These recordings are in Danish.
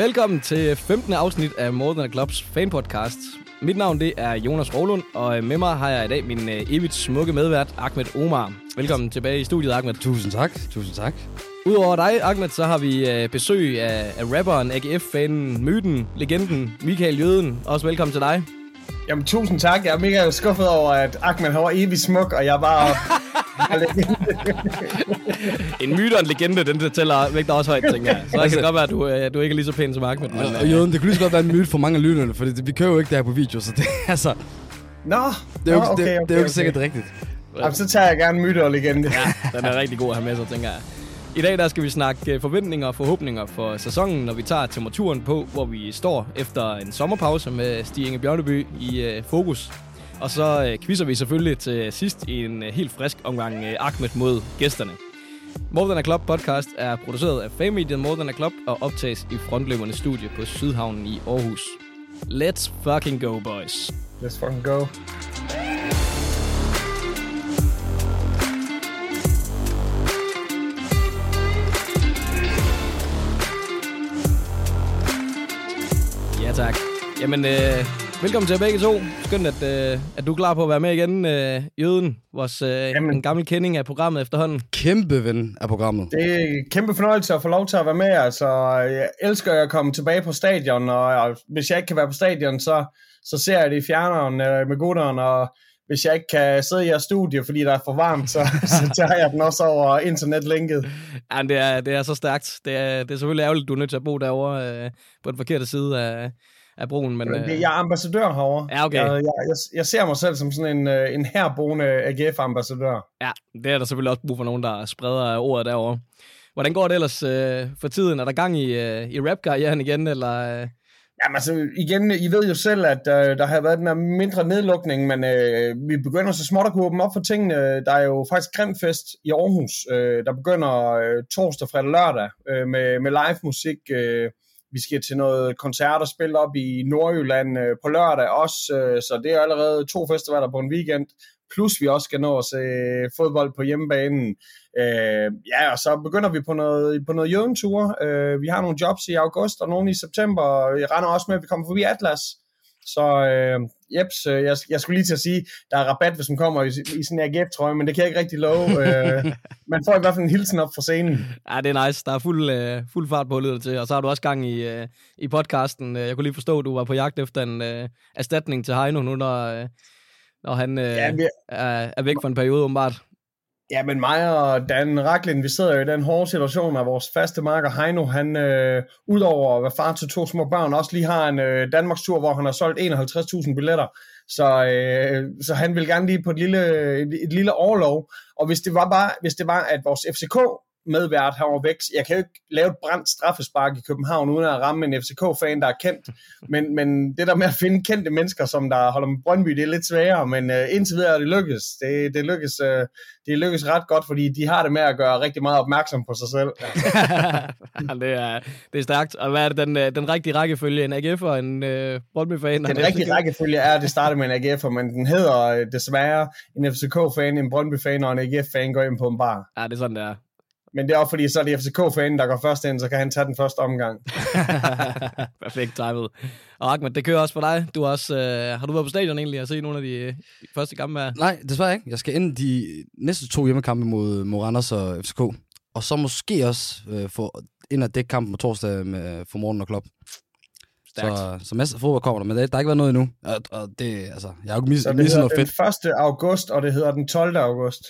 Velkommen til 15. afsnit af More Than a Clubs fanpodcast. Mit navn det er Jonas Rolund, og med mig har jeg i dag min øh, evigt smukke medvært, Ahmed Omar. Velkommen tilbage i studiet, Ahmed. Tusind tak, tusind tak. Udover dig, Ahmed, så har vi øh, besøg af, af rapperen, AGF-fanen, myten, legenden, Michael Jøden. Også velkommen til dig. Jamen, tusind tak. Jeg er mega skuffet over, at Ahmed har evigt smuk, og jeg bare... en myte og en legende, den tæller vægter også højt, tænker jeg. Så det kan godt være, at du, øh, du ikke er lige så pæn som Ahmed. Men, og, Jøden, det kunne lige så godt være en myte for mange af lytterne, for det, vi kører jo ikke det her på video, så det altså... Nå, det er jo, Nå, okay, det, okay, det er jo ikke okay. sikkert rigtigt. Jamen, så tager jeg gerne myte og legende. Ja, den er rigtig god at have med sig, tænker jeg. I dag der skal vi snakke øh, forventninger og forhåbninger for sæsonen, når vi tager temperaturen på, hvor vi står efter en sommerpause med Stig Inge Bjørneby i øh, fokus. Og så øh, quizzer vi selvfølgelig til sidst i en øh, helt frisk omgang øh, Ahmed mod gæsterne. More Than a Club podcast er produceret af fanmediet More Than a Club og optages i Frontløbernes studie på Sydhavnen i Aarhus. Let's fucking go, boys. Let's fucking go. Ja, tak. Jamen, øh, velkommen til begge to. Skønt, at, øh, at du er klar på at være med igen, øh, Jøden, vores øh, Jamen. en gammel kending af programmet efterhånden. Kæmpe ven af programmet. Det er en kæmpe fornøjelse at få lov til at være med. Altså, jeg elsker at komme tilbage på stadion, og, og hvis jeg ikke kan være på stadion, så, så ser jeg det i fjerneren øh, med gutterne, og hvis jeg ikke kan sidde i jeres studie, fordi der er for varmt, så, så tager jeg den også over internetlinket. Ja, det er, det er så stærkt. Det er, det er selvfølgelig ærgerligt, at du er nødt til at bo derovre øh, på den forkerte side af, af broen. Men, Men øh, jeg er ambassadør herovre. Ja, okay. Jeg, jeg, jeg, jeg ser mig selv som sådan en, øh, en herboende AGF-ambassadør. ja, det er der selvfølgelig også brug for nogen, der spreder ordet derovre. Hvordan går det ellers øh, for tiden? Er der gang i, øh, i rap-karrieren igen, eller... Øh? Jamen altså, igen, I ved jo selv, at øh, der har været den her mindre nedlukning, men øh, vi begynder så småt at kunne åbne op for tingene. Der er jo faktisk Grimfest i Aarhus, øh, der begynder øh, torsdag, fredag, lørdag øh, med, med live musik. Øh, vi skal til noget koncert og spille op i Nordjylland øh, på lørdag også, øh, så det er allerede to festivaler på en weekend. Plus vi også skal nå at se fodbold på hjemmebanen. Øh, ja, og så begynder vi på noget, på noget jødentur. Øh, vi har nogle jobs i august og nogle i september. Jeg regner også med, at vi kommer forbi Atlas. Så øh, jeps, øh, jeg, jeg skulle lige til at sige, der er rabat, hvis man kommer i, i sådan en AGF-trøje, men det kan jeg ikke rigtig love. Øh, man får i hvert fald en hilsen op fra scenen. Ja, det er nice. Der er fuld, øh, fuld fart på, lyder til. Og så har du også gang i, øh, i podcasten. Øh, Jeg kunne lige forstå, at du var på jagt efter en øh, erstatning til Heino nu, når, øh, når han øh, Ja, vi, er, er væk for en periode, åbenbart. Ja, men mig og Dan Raklin, vi sidder jo i den hårde situation, at vores faste marker Heino, han øh, udover at være far til to små børn, også lige har en øh, Danmarks tur, hvor han har solgt 51.000 billetter. Så, øh, så han vil gerne lige på et lille, et, et lille overlov. Og hvis det var bare, hvis det var, at vores FCK medvært herovre væk. Jeg kan jo ikke lave et brændt straffespark i København, uden at ramme en FCK-fan, der er kendt. Men, men det der med at finde kendte mennesker, som der holder med Brøndby, det er lidt sværere, men øh, indtil videre er det lykkes. Det, det, lykkes øh, det lykkes ret godt, fordi de har det med at gøre rigtig meget opmærksom på sig selv. det, er, det er stærkt. Og hvad er det, den, øh, den rigtige rækkefølge? En AGF og en øh, Brøndby-fan? Den rigtige rækkefølge er, at det starter med en AGF'er, men den hedder øh, desværre en FCK-fan, en Brøndby-fan og en AGF-fan går ind på en bar. Ja, det er sådan, det er. Men det er også fordi, så er det FCK-fanen, der går først ind, så kan han tage den første omgang. Perfekt timet. Og Ahmed, det kører også for dig. Du har, også, øh, har du været på stadion egentlig og set nogle af de, øh, de første kampe her? Nej, desværre ikke. Jeg skal ind de næste to hjemmekampe mod, mod Randers og FCK. Og så måske også øh, få ind at dække kampen på torsdag med, for morgen og klub. Stærkt. Så, så masser af fodbold kommer der, men der, der har ikke været noget endnu. Og, og det, altså, jeg har jo misset hedder noget den fedt. 1. august, og det hedder den 12. august.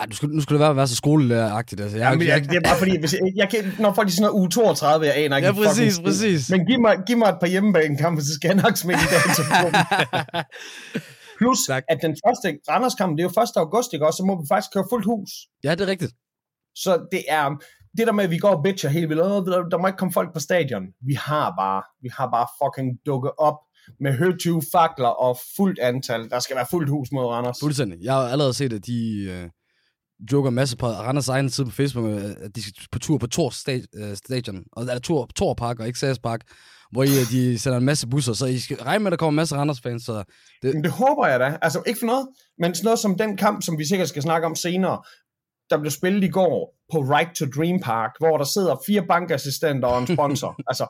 Ej, du skulle, nu skulle det være, være så skolelæreragtigt. Altså, jeg, Jamen, jeg, det er bare fordi, hvis jeg, jeg kan, når folk de sådan noget uge 32, jeg aner ikke Ja, en fucking præcis, præcis. Men giv mig, giv mig et par hjemmebanekampe, så skal jeg nok smide i dag til. Plus, Tak. at den første Randerskamp, det er jo 1. august, ikke også? Så må vi faktisk køre fuldt hus. Ja, det er rigtigt. Så det er det der med, at vi går og bitcher helt vildt, "Åh, der, der må ikke komme folk på stadion. Vi har bare, vi har bare fucking dukket op med høtyve fakler og fuldt antal. Der skal være fuldt hus mod Randers. Fuldstændig. Jeg har allerede set, at de øh, joker en masse på Randers egen side på Facebook, øh, at de skal på tur på Tor øh, Stadion, og eller Tor, Tor Park og ikke SAS Park, hvor I, øh, de sender en masse busser, så I skal regne med, at der kommer en masse Randers-fans, så det, Men det håber jeg da. Altså ikke for noget, men sådan noget som den kamp, som vi sikkert skal snakke om senere, der blev spillet i går på Right to Dream Park, hvor der sidder fire bankassistenter og en sponsor. altså,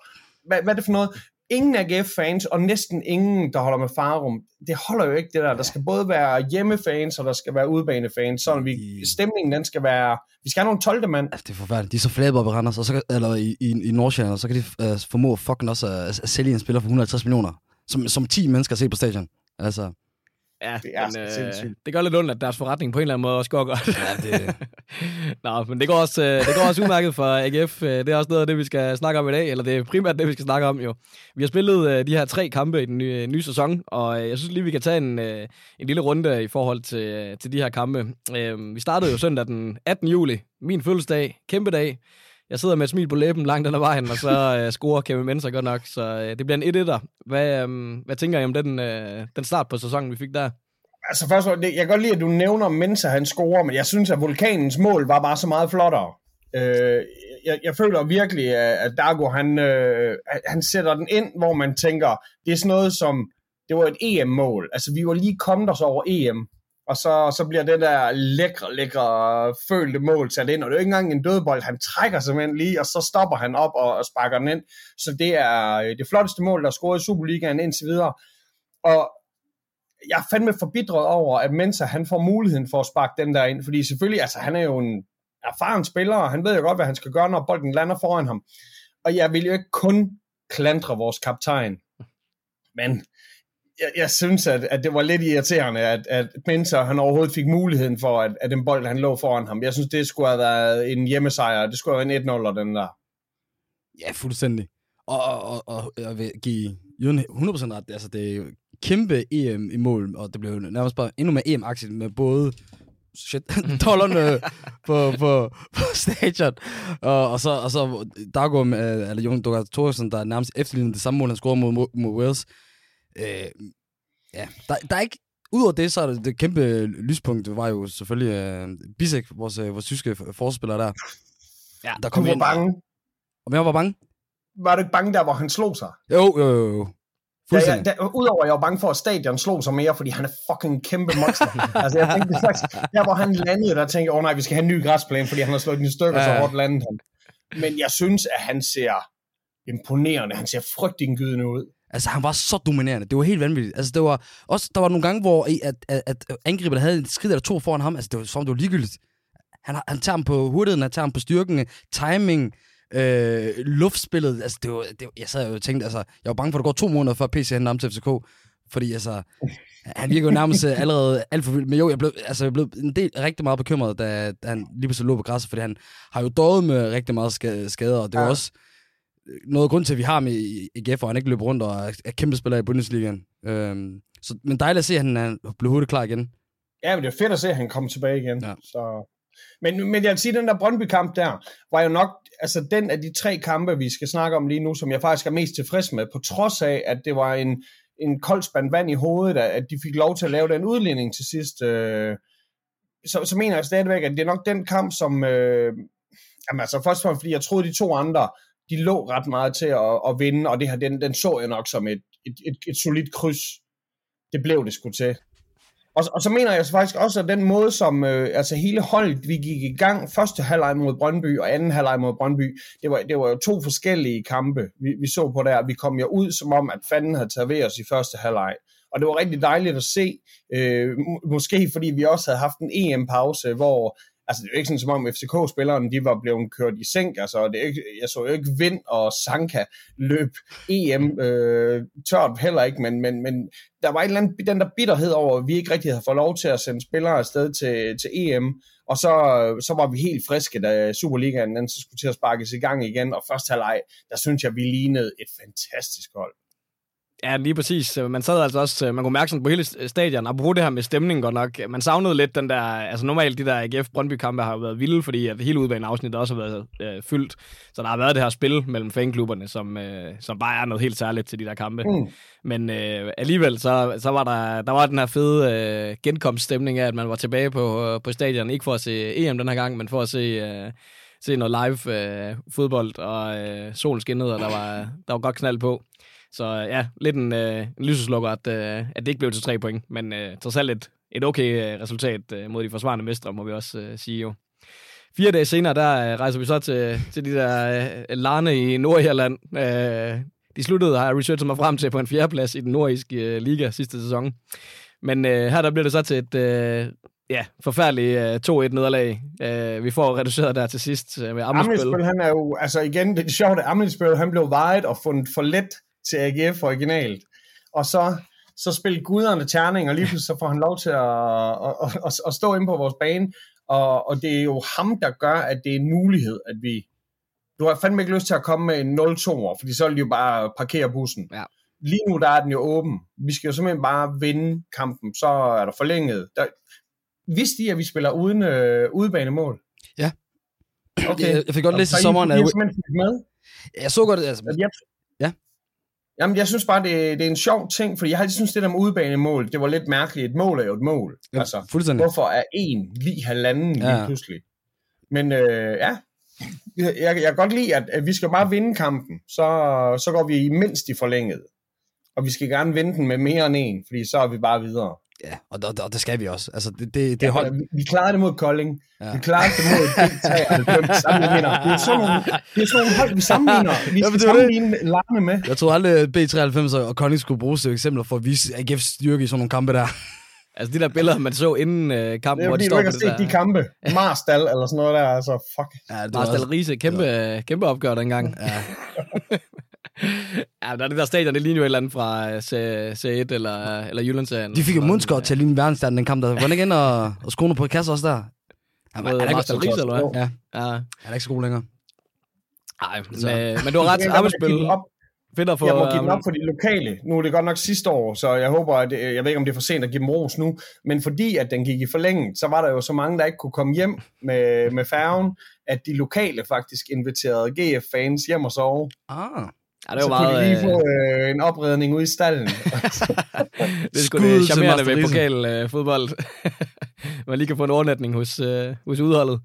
hvad, hvad er det for noget? Ingen AGF-fans, og næsten ingen, der holder med Farum. Det holder jo ikke, det der. Der skal både være hjemmefans, og der skal være udbanefans, så vi, stemningen, den skal være... Vi skal have nogle 12. mand. Altså, det er forfærdeligt. De er så flabet op i Randers, og så, eller i, i, i Nordsjælland, og så kan de uh, formå fucking også at, at, sælge en spiller for 150 millioner, som, som 10 mennesker ser på stadion. Altså, Ja, det, er men, øh, det gør lidt ondt, at deres forretning på en eller anden måde også går godt. Ja, det... Nå, men det går, også, øh, det går også udmærket for AGF. Øh, det er også noget af det, vi skal snakke om i dag, eller det er primært det, vi skal snakke om jo. Vi har spillet øh, de her tre kampe i den nye, nye sæson, og jeg synes lige, vi kan tage en, en lille runde i forhold til, til de her kampe. Vi startede jo søndag den 18. juli, min fødselsdag, kæmpe dag. Jeg sidder med et smil på læben langt den ad vejen, og så uh, scorer Kevin Menser godt nok. Så uh, det bliver en 1-1'er. Hvad, um, hvad tænker I om den, uh, den start på sæsonen, vi fik der? Altså først, jeg kan godt lide, at du nævner Mensa, han scorer, men jeg synes, at vulkanens mål var bare så meget flottere. Øh, jeg, jeg føler virkelig, at Dago, han, øh, han sætter den ind, hvor man tænker, det er sådan noget som, det var et EM-mål. Altså, vi var lige kommet os over EM, og så, så bliver det der lækre, lækre øh, følte mål sat ind, og det er jo ikke engang en dødbold, han trækker simpelthen lige, og så stopper han op og, og sparker den ind. Så det er øh, det flotteste mål, der er scoret i Superligaen indtil videre. Og jeg er fandme forbitret over, at Mensa han får muligheden for at sparke den der ind, fordi selvfølgelig, altså han er jo en erfaren spiller, og han ved jo godt, hvad han skal gøre, når bolden lander foran ham. Og jeg vil jo ikke kun klandre vores kaptajn, men jeg, jeg synes, at, at det var lidt irriterende, at, at Mensa han overhovedet fik muligheden for, at, at den bold, han lå foran ham. Jeg synes, det skulle have været en hjemmesejr. Det skulle have været en 1-0, den der. Ja, fuldstændig. Og, og, og, og jeg vil give Jørgen 100% ret. Altså, det er jo kæmpe EM i mål, og det blev nærmest bare endnu mere EM-aktigt med både shit, dollerne på, på, på stadion. Og, og så, og så Dago, øh, eller Jon Dugard Thorsen, der nærmest efterlignede det samme mål, han scorede mod, mod Wales. Øh, ja, der, der er ikke, Udover det, så er det, det kæmpe lyspunkt var jo selvfølgelig uh, Bisek, vores, uh, vores tyske forspiller der. Ja, der kom ind. bange. Og jeg var bange? Var du ikke bange der, hvor han slog sig? Jo, jo, jo. jo. Ja, ja, der, udover at jeg var bange for, at stadion slog sig mere, fordi han er fucking kæmpe monster. altså, jeg tænkte faktisk, der hvor han landede, der tænkte jeg, åh oh, nej, vi skal have en ny græsplæne, fordi han har slået den i stykker, ja. så hårdt landet han. Men jeg synes, at han ser imponerende, han ser frygtindgydende ud. Altså, han var så dominerende. Det var helt vanvittigt. Altså, det var også, der var nogle gange, hvor at, at, at angriberne havde en skridt eller to foran ham. Altså, det var som det var ligegyldigt. Han, han tager ham på hurtigheden, han tager ham på styrken, timing, øh, luftspillet. Altså, det var, det, jeg sad jo og tænkte, altså, jeg var bange for, at det går to måneder før PC henter ham til FCK. Fordi altså, han virker jo nærmest øh, allerede alt for vildt. Men jo, jeg blev, altså, jeg blev en del rigtig meget bekymret, da, da han lige pludselig lå på græsset, fordi han har jo døjet med rigtig meget skader, og det var ja. også noget grund til, at vi har med i IGF, og han ikke løber rundt og er kæmpe spiller i Bundesligaen. Øhm, så, men dejligt at se, at han er blevet hurtigt klar igen. Ja, men det er fedt at se, at han kommer tilbage igen. Ja. Så men, men jeg vil sige, at den der Brøndby-kamp der, var jo nok altså den af de tre kampe, vi skal snakke om lige nu, som jeg faktisk er mest tilfreds med, på trods af, at det var en, en kold spand vand i hovedet, at de fik lov til at lave den udligning til sidst. Øh, så, så mener jeg stadigvæk, at det er nok den kamp, som... Øh, jamen altså først og fremmest, fordi jeg troede, de to andre, de lå ret meget til at, at vinde, og det her, den, den så jeg nok som et, et, et, et solidt kryds. Det blev det sgu til. Og, og så mener jeg faktisk også, at den måde, som øh, altså hele holdet, vi gik i gang, første halvleg mod Brøndby og anden halvleg mod Brøndby, det var, det var jo to forskellige kampe, vi, vi så på der. Vi kom jo ud, som om, at fanden havde taget ved os i første halvleg. Og det var rigtig dejligt at se, øh, måske fordi vi også havde haft en EM-pause, hvor altså det er jo ikke sådan, som om FCK-spillerne, de var blevet kørt i sænk, altså det er ikke, jeg så jo ikke Vind og Sanka løb EM øh, tørt heller ikke, men, men, men der var et eller andet, den der bitterhed over, at vi ikke rigtig havde fået lov til at sende spillere afsted til, til EM, og så, så var vi helt friske, da Superligaen den så skulle til at sparkes i gang igen, og første halvleg, der synes jeg, vi lignede et fantastisk hold. Ja, lige præcis. Man sad altså også, man kunne mærke sådan på hele stadion, bruge det her med stemningen godt nok. Man savnede lidt den der, altså normalt de der AGF Brøndby-kampe har jo været vilde, fordi at hele udbanen afsnit også har været øh, fyldt. Så der har været det her spil mellem fanklubberne, som, øh, som bare er noget helt særligt til de der kampe. Mm. Men øh, alligevel, så, så var der, der var den her fede øh, genkomststemning af, at man var tilbage på, øh, på stadion, ikke for at se EM den her gang, men for at se... Øh, se noget live øh, fodbold, og øh, solen skinnede, og der var, der var godt knald på. Så øh, ja, lidt en, øh, en lyseslukker, at, øh, at det ikke blev til tre point, men øh, trods alt et, et okay øh, resultat øh, mod de forsvarende mestre, må vi også øh, sige jo. Fire dage senere, der øh, rejser vi så til, til de der øh, lande i Nordirland. Øh, de sluttede, har jeg researchet mig frem til, på en fjerdeplads i den nordiske øh, liga sidste sæson. Men øh, her der bliver det så til et øh, ja, forfærdeligt øh, 2-1 nederlag. Øh, vi får reduceret der til sidst øh, med Amelsbøl. Amelsbøl, han er jo, altså igen, det er sjovt, at Amelsbøl, han blev vejet og fundet for let til AGF originalt. Og så, så spiller guderne terning, og lige pludselig så får han lov til at, at, at, at stå inde på vores bane. Og, og det er jo ham, der gør, at det er en mulighed, at vi... Du har fandme ikke lyst til at komme med en 0-2'er, fordi så vil de jo bare parkere bussen. Ja. Lige nu, der er den jo åben. Vi skal jo simpelthen bare vinde kampen, så er der forlænget. Der, vidste I, at vi spiller uden øh, udebanemål? Ja. Okay. Jeg, jeg fik godt læst i Så I- sommeren, I at har simpelthen fulgt med? jeg så godt, altså, Jeg, Ja. Jamen, jeg synes bare, det, det er en sjov ting, fordi jeg har altid synes, det der med udebanemål, det var lidt mærkeligt. Et mål er jo et mål. ja, Altså, fuldstændig. hvorfor er en lige halvanden lige Ja. pludselig? Men øh, ja, jeg, jeg kan godt lide, at, at vi skal bare vinde kampen. Så, så går vi mindst i forlænget. Og vi skal gerne vinde den med mere end en, fordi så er vi bare videre. Ja, og, og, og det skal vi også. Altså, det, det, det hold, Vi, klarede det mod Kolding. Ja. Ja. Vi klarede det mod B93. sammenligner. Det er sådan nogle, det er sådan nogle hold, vi sammenligner. Vi Ja, skal det. sammenligne Larne med. jeg tror aldrig, at B93 og Kolding skulle bruges som eksempler for at vise AGF's styrke i sådan nogle kampe der. Altså de der billeder, man så inden øh, kampen, Det er hvor de står på det set de der... kampe. Marstal eller sådan noget der. Altså, fuck. Ja, det Marstal også, Riese, kæmpe, kæmpe opgør dengang. ja, Ja, der er det der stadion, det ligner jo et eller andet fra øh, C- C1 eller, eller Jyllandsserien. de fik jo mundskot til at ligne verdensstjernen den kamp der. Var ikke ind og, og skone på kasse også der? Han, var, han, er ikke, Riese, eller hvad? ja, Ja. han er ikke så god længere. Nej, men, øh, men du har ret. Give Arbejdsspil. Fedt at få... Jeg må give den øh, op for de lokale. Nu er det godt nok sidste år, så jeg håber, at øh, jeg ved ikke, om det er for sent at give dem ros nu, men fordi at den gik i forlænget, så var der jo så mange, der ikke kunne komme hjem med, med færgen, at de lokale faktisk inviterede GF-fans hjem og sove. Ah, Ja, det så var kunne de meget... lige Øh, få øh, en opredning ude i stallen. det er sgu Skud det charmerende ved pokalfodbold. Øh, fodbold. Man lige kan få en overnatning hos, øh, hos udholdet.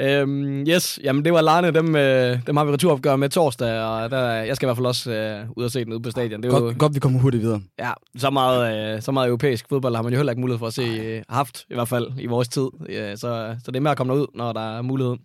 Øhm, yes, jamen det var Larne, dem, øh, dem har vi returopgør med torsdag, og der, jeg skal i hvert fald også øh, ud og se den ude på stadion. Det er jo, godt, godt, vi kommer hurtigt videre. ja, så meget, øh, så meget europæisk fodbold har man jo heller ikke mulighed for at se, øh, haft i hvert fald i vores tid. Øh, så, så det er med at komme derud, når der er mulighed.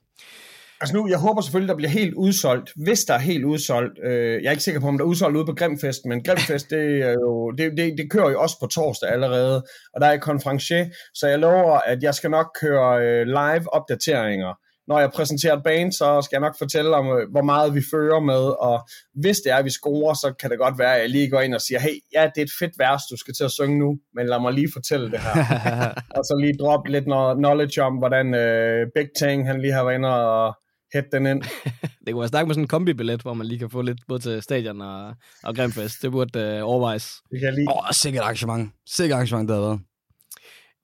Altså nu, jeg håber selvfølgelig, der bliver helt udsolgt. Hvis der er helt udsolgt, øh, jeg er ikke sikker på, om der er udsolgt ude på Grimfest, men Grimfest, det, er jo, det, det, det kører jo også på torsdag allerede, og der er konferencier, så jeg lover, at jeg skal nok køre øh, live opdateringer. Når jeg præsenterer et band, så skal jeg nok fortælle om, øh, hvor meget vi fører med, og hvis det er, at vi scorer, så kan det godt være, at jeg lige går ind og siger, hey, ja, det er et fedt vers, du skal til at synge nu, men lad mig lige fortælle det her. og så lige droppe lidt noget knowledge om, hvordan øh, Big Tang, han lige har været inde og hætte den ind. Det kunne være stærkt med sådan en kombibillet, hvor man lige kan få lidt både til stadion og, og Grimfest. Det burde øh, overvejes. Det kan jeg lige. Åh, oh, sikkert arrangement. Sikkert arrangement, der har været.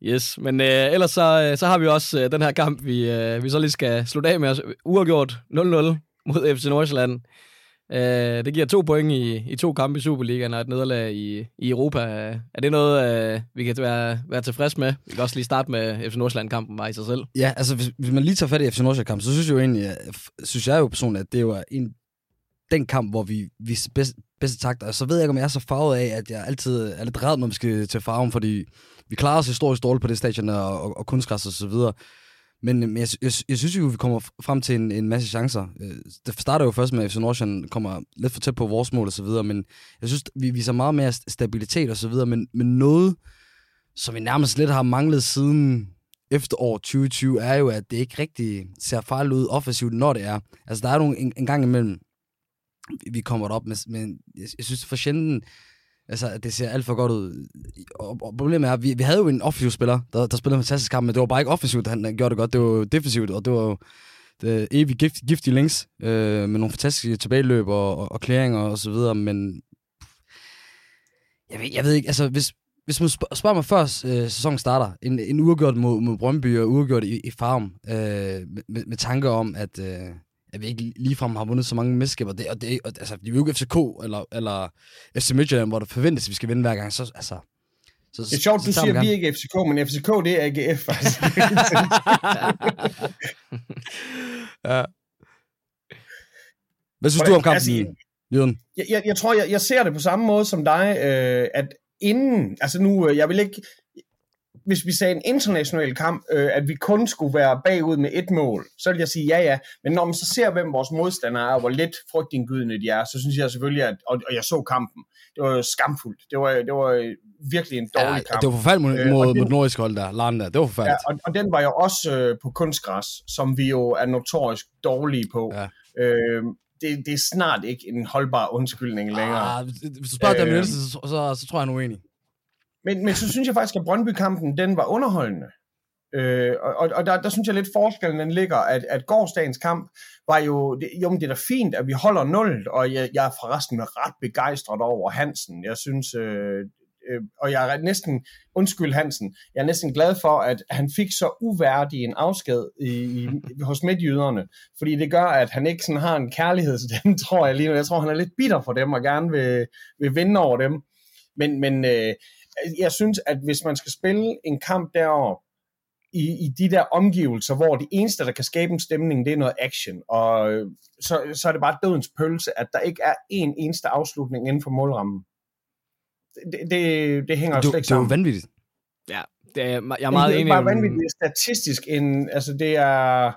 Yes, men øh, ellers så, øh, så har vi også øh, den her kamp, vi, øh, vi så lige skal slutte af med os. Uafgjort 0-0 mod FC Nordsjælland. Øh, det giver to point i, i to kampe i Superligaen og et nederlag i, i Europa. Er det noget, øh, vi kan være, være tilfreds med? Vi kan også lige starte med FC Nordsjælland-kampen bare i sig selv. Ja, altså hvis, hvis man lige tager fat i FC Nordsjælland-kampen, så synes jeg jo egentlig, synes jeg jo personligt, at det var en, den kamp, hvor vi vi bedst, bedste takt. Og så ved jeg ikke, om jeg er så farvet af, at jeg altid er lidt ræd, når vi skal til farven, fordi vi klarer os historisk dårligt på det stadion og, og, og kunstgræs og så videre. Men, øh, men jeg, jeg, jeg, synes jo, vi kommer frem til en, en masse chancer. Øh, det starter jo først med, at FC Nordsjælland kommer lidt for tæt på vores mål og så videre, men jeg synes, vi viser meget mere stabilitet og så videre, men, men noget, som vi nærmest lidt har manglet siden efterår 2020, er jo, at det ikke rigtig ser farligt ud offensivt, når det er. Altså, der er nogle en, en gang imellem, vi- kommer op med, men jeg, jeg synes for sjældent, altså, det ser alt for godt ud. Og, og problemet er, at vi, vi havde jo en offensiv spiller, der, der spillede en fantastisk kamp, men det var bare ikke offensivt, han, han gjorde det godt. Det var defensivt, og det var jo det evigt gift, giftige links, øh, med nogle fantastiske tilbageløb og, og, og klæringer og så videre, men jeg ved, jeg ved ikke, altså hvis, hvis man spørger, mig før øh, sæsonen starter, en, en uafgjort mod, mod Brøndby og uafgjort i, i farm, øh, med, med, med tanke om, at, øh, at vi ikke ligefrem har vundet så mange mesterskaber, det, og det, og, altså, det er jo ikke FCK eller, eller FC Midtjylland, hvor der forventes, at vi skal vinde hver gang, så altså... Så, Det er sjovt, du siger, at vi er ikke FCK, men FCK, det er AGF, altså. ja. Hvad synes Hvordan- du om kampen, altså, altså, Jørgen? jeg, jeg, jeg tror, jeg, jeg ser det på samme måde som dig, øh, at inden, altså nu, øh, jeg vil ikke, hvis vi sagde en international kamp, øh, at vi kun skulle være bagud med et mål, så vil jeg sige ja, ja. Men når man så ser, hvem vores modstandere er, og hvor lidt frygtindgydende de er, så synes jeg selvfølgelig, at, og, og jeg så kampen, det var skamfuldt. Det var, det var virkelig en dårlig ja, kamp. det var forfærdeligt mod, Øh, mod, det- mod nordisk hold der, Laren der. Det var forfærdeligt. Ja, og, og den var jo også øh, på kunstgræs, som vi jo er notorisk dårlige på. Ja. Øh, det, det er snart ikke en holdbar undskyldning længere. Ah, hvis, du spørger Øh, David Nielsen, så, så, så, tror jeg, han er uenig. Men, men så synes jeg faktisk, at Brøndby-kampen, den var underholdende. Øh, og og, og der, der synes jeg lidt, forskellen den ligger, at, at gårdsdagens kamp var jo, det, jo, men det er da fint, at vi holder 0, og jeg, jeg er forresten ret begejstret over Hansen. Jeg synes, øh, øh, og jeg er næsten, undskyld Hansen, jeg er næsten glad for, at han fik så uværdig en afsked i, i, hos midtjyderne, fordi det gør, at han ikke sådan har en kærlighed til dem, tror jeg lige nu. Jeg tror, han er lidt bitter for dem, og gerne vil, vil vinde over dem. Men, men øh, jeg synes, at hvis man skal spille en kamp derovre, i, i de der omgivelser, hvor det eneste, der kan skabe en stemning, det er noget action, og øh, så, så er det bare dødens pølse, at der ikke er en eneste afslutning inden for målrammen. Det, det, det hænger Det, slet det, ikke det er jo sammen. vanvittigt. Ja, det er, jeg er Det meget er ikke enig. bare om- vanvittigt, det er statistisk en, altså det er,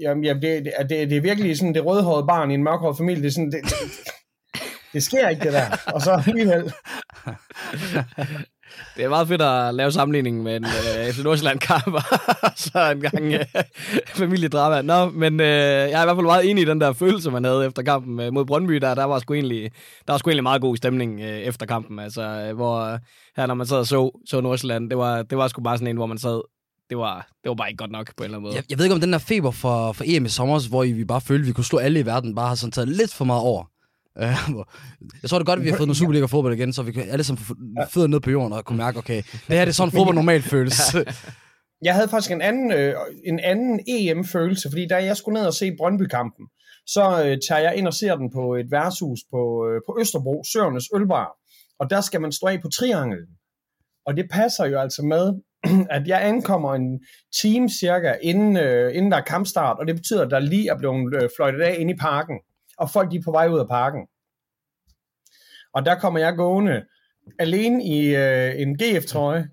jamen, jamen det, det, er- det, det er virkelig sådan det rødhårede barn i en mørkhåret familie, det er sådan, det, det, sker ikke det der, og så alligevel, Det er meget fedt at lave sammenligning med en øh, FC Nordsjælland-kamp, og så en gang øh, familiedrama. Nå, men øh, jeg er i hvert fald meget enig i den der følelse, man havde efter kampen øh, mod Brøndby. Der, der, var sgu egentlig, der var sgu egentlig meget god stemning øh, efter kampen. Altså, øh, hvor øh, her, når man sad og så, så Nordsjælland, det var, det var sgu bare sådan en, hvor man sad, det var, det var bare ikke godt nok på en eller anden måde. Jeg, jeg ved ikke, om den der feber for, for EM i sommer, hvor I, vi bare følte, at vi kunne slå alle i verden, bare har sådan taget lidt for meget over. Uh, jeg tror det er godt, at vi har fået noget Superliga-fodbold igen, så vi kan alle sammen få fødder ned på jorden og kunne mærke, okay, det her det er sådan fodbold normalt føles. Jeg havde faktisk en anden, øh, en anden EM-følelse, fordi da jeg skulle ned og se Brøndby-kampen, så øh, tager jeg ind og ser den på et værtshus på, øh, på Østerbro, Søernes Ølbar. Og der skal man stå af på trianglen. Og det passer jo altså med, at jeg ankommer en time cirka inden, øh, inden der er kampstart, og det betyder, at der lige er blevet øh, fløjtet af inde i parken, og folk de er på vej ud af parken. Og der kommer jeg gående alene i øh, en GF-trøje,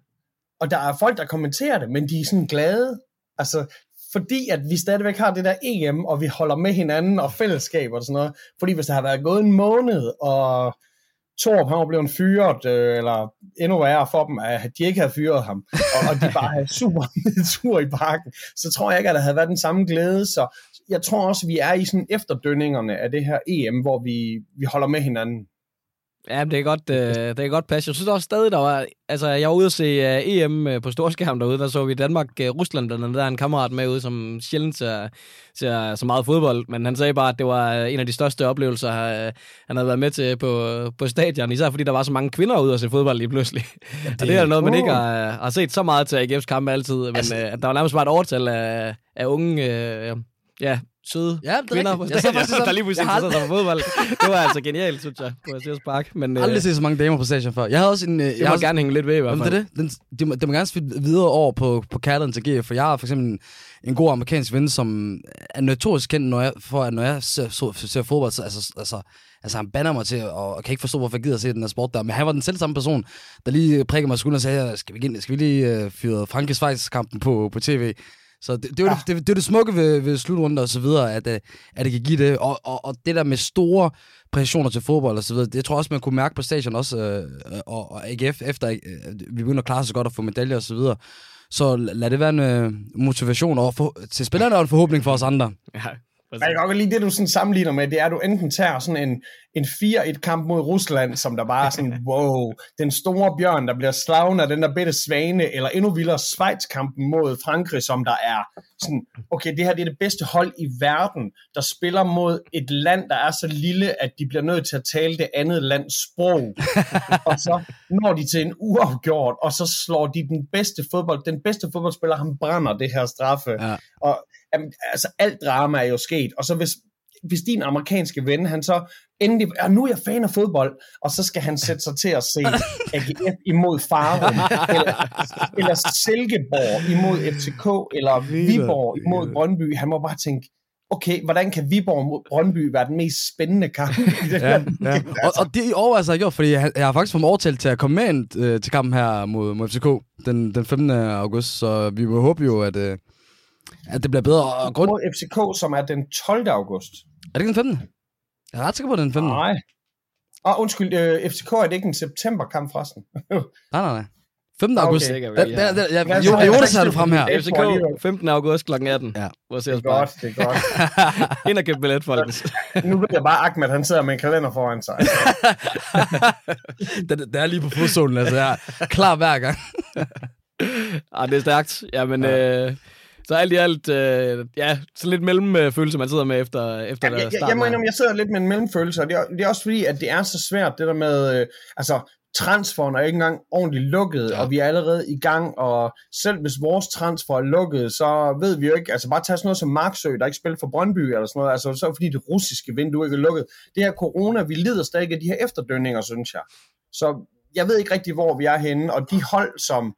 og der er folk, der kommenterer det, men de er sådan glade. Altså, fordi at vi stadigvæk har det der EM, og vi holder med hinanden og fællesskab og sådan noget. Fordi hvis der har været gået en måned, og Torp han var blevet fyret, øh, eller endnu værre for dem, at de ikke havde fyret ham, og, og de bare havde super tur i parken, så tror jeg ikke, at der havde været den samme glæde. Så jeg tror også, at vi er i sådan efterdønningerne af det her EM, hvor vi, vi holder med hinanden. Ja, det er godt, øh, det er godt pas. Jeg synes også stadig, der var... Altså, jeg var ude at se uh, EM øh, på storskærm derude. Der så vi Danmark-Rusland, blandt andet. Der er en kammerat med ude, som sjældent ser, ser så meget fodbold. Men han sagde bare, at det var øh, en af de største oplevelser, øh, han havde været med til på, på stadion. Især fordi der var så mange kvinder ude at se fodbold lige pludselig. Ja, det, og det er noget, man ikke har, har set så meget til AGF's kampe altid. Men altså, øh, der var nærmest bare et overtal af, af unge... Øh, ja, søde Ja, det er kvinder på. Jeg stadion, faktisk sådan- der lige pludselig jeg interesserede sig for fodbold. Det var altså genialt, synes jeg, på Sears Park. Men, Jeg har aldrig set så mange damer på stadion før. Jeg havde også en... øh, det jeg må har gerne hænge lidt ved i hvert fald. det er det. Den, det, må, det må gerne spille videre over på, på kærligheden til GF, for jeg har for eksempel en, en god amerikansk ven, som er notorisk kendt når jeg, for, at når jeg ser, så, ser fodbold, så altså, altså, altså han banner mig til, og, og kan ikke forstå, hvorfor jeg gider at se den her sport der. Men han var den selv samme person, der lige prikker mig i skulderen og sagde, skal vi, skal vi lige uh, fyre Frankrigs kampen på, på tv? Så det, det, er jo det, det, det, er det smukke ved, ved slutrunden og så videre, at, øh, at det kan give det. Og, og, og det der med store præcisioner til fodbold og så videre, det tror jeg også, man kunne mærke på stadion også, øh, og, og AGF, efter øh, vi begynder at klare sig godt og få medaljer og så videre. Så lad det være en øh, motivation og for, til spillerne og en forhåbning for os andre. Ja, Men jeg kan godt lide det, du sådan sammenligner med, det er, at du enten tager sådan en, en 4-1-kamp mod Rusland, som der bare er sådan, wow, den store bjørn, der bliver slagen af den der bitte svane, eller endnu vildere Schweiz-kampen mod Frankrig, som der er sådan, okay, det her det er det bedste hold i verden, der spiller mod et land, der er så lille, at de bliver nødt til at tale det andet lands sprog. og så når de til en uafgjort, og så slår de den bedste fodbold, den bedste fodboldspiller, han brænder det her straffe. Ja. Og jamen, altså alt drama er jo sket, og så hvis, hvis din amerikanske ven, han så endelig, ja, nu er jeg fan af fodbold, og så skal han sætte sig til at se AGF imod Farum, eller, eller Silkeborg imod FCK, eller Viborg imod Brøndby, han må bare tænke, okay, hvordan kan Viborg mod Brøndby være den mest spændende kamp Ja, ja. Og, og det overvejelser jeg gjort, fordi jeg, jeg har faktisk fået mig overtalt til at komme med ind, øh, til kampen her mod, mod FCK den, den 15. august, så vi må håbe jo, at, øh, at det bliver bedre. Og grund... Mod FCK, som er den 12. august. Er det ikke den 15. Jeg er ret sikker på, at det er den 15. Nej. Åh, oh, undskyld, øh, FCK er det ikke en septemberkamp forresten? Nej, nej, nej. 15. Okay. august. Der, er. der, der, Ja, Jo- det Jonas har det frem her. det- FCK, 15. august kl. 18. Ja. Hvor Det ser er godt, det er godt. Ind og købe billet, folkens. Nu ved jeg bare, Ahmed, han sidder med en kalender foran sig. det, det er lige på fodzonen, altså jeg er klar hver gang. ah, det er stærkt. Jamen, ja. øh, så alt i alt, øh, ja, så lidt mellemfølelse, man sidder med efter, efter Ja, jeg, jeg, jeg må indrømme, jeg sidder lidt med en mellemfølelse, og det er, det er også fordi, at det er så svært, det der med, øh, altså, transferen er ikke engang ordentligt lukket, Ja. og vi er allerede i gang, og selv hvis vores transfer er lukket, så ved vi jo ikke, altså bare tage sådan noget som Marksø, der ikke spiller for Brøndby eller sådan noget, altså så fordi det russiske vindue ikke er lukket. Det her corona, vi lider stadig af de her efterdønninger, synes jeg. Så jeg ved ikke rigtig, hvor vi er henne, og de hold, som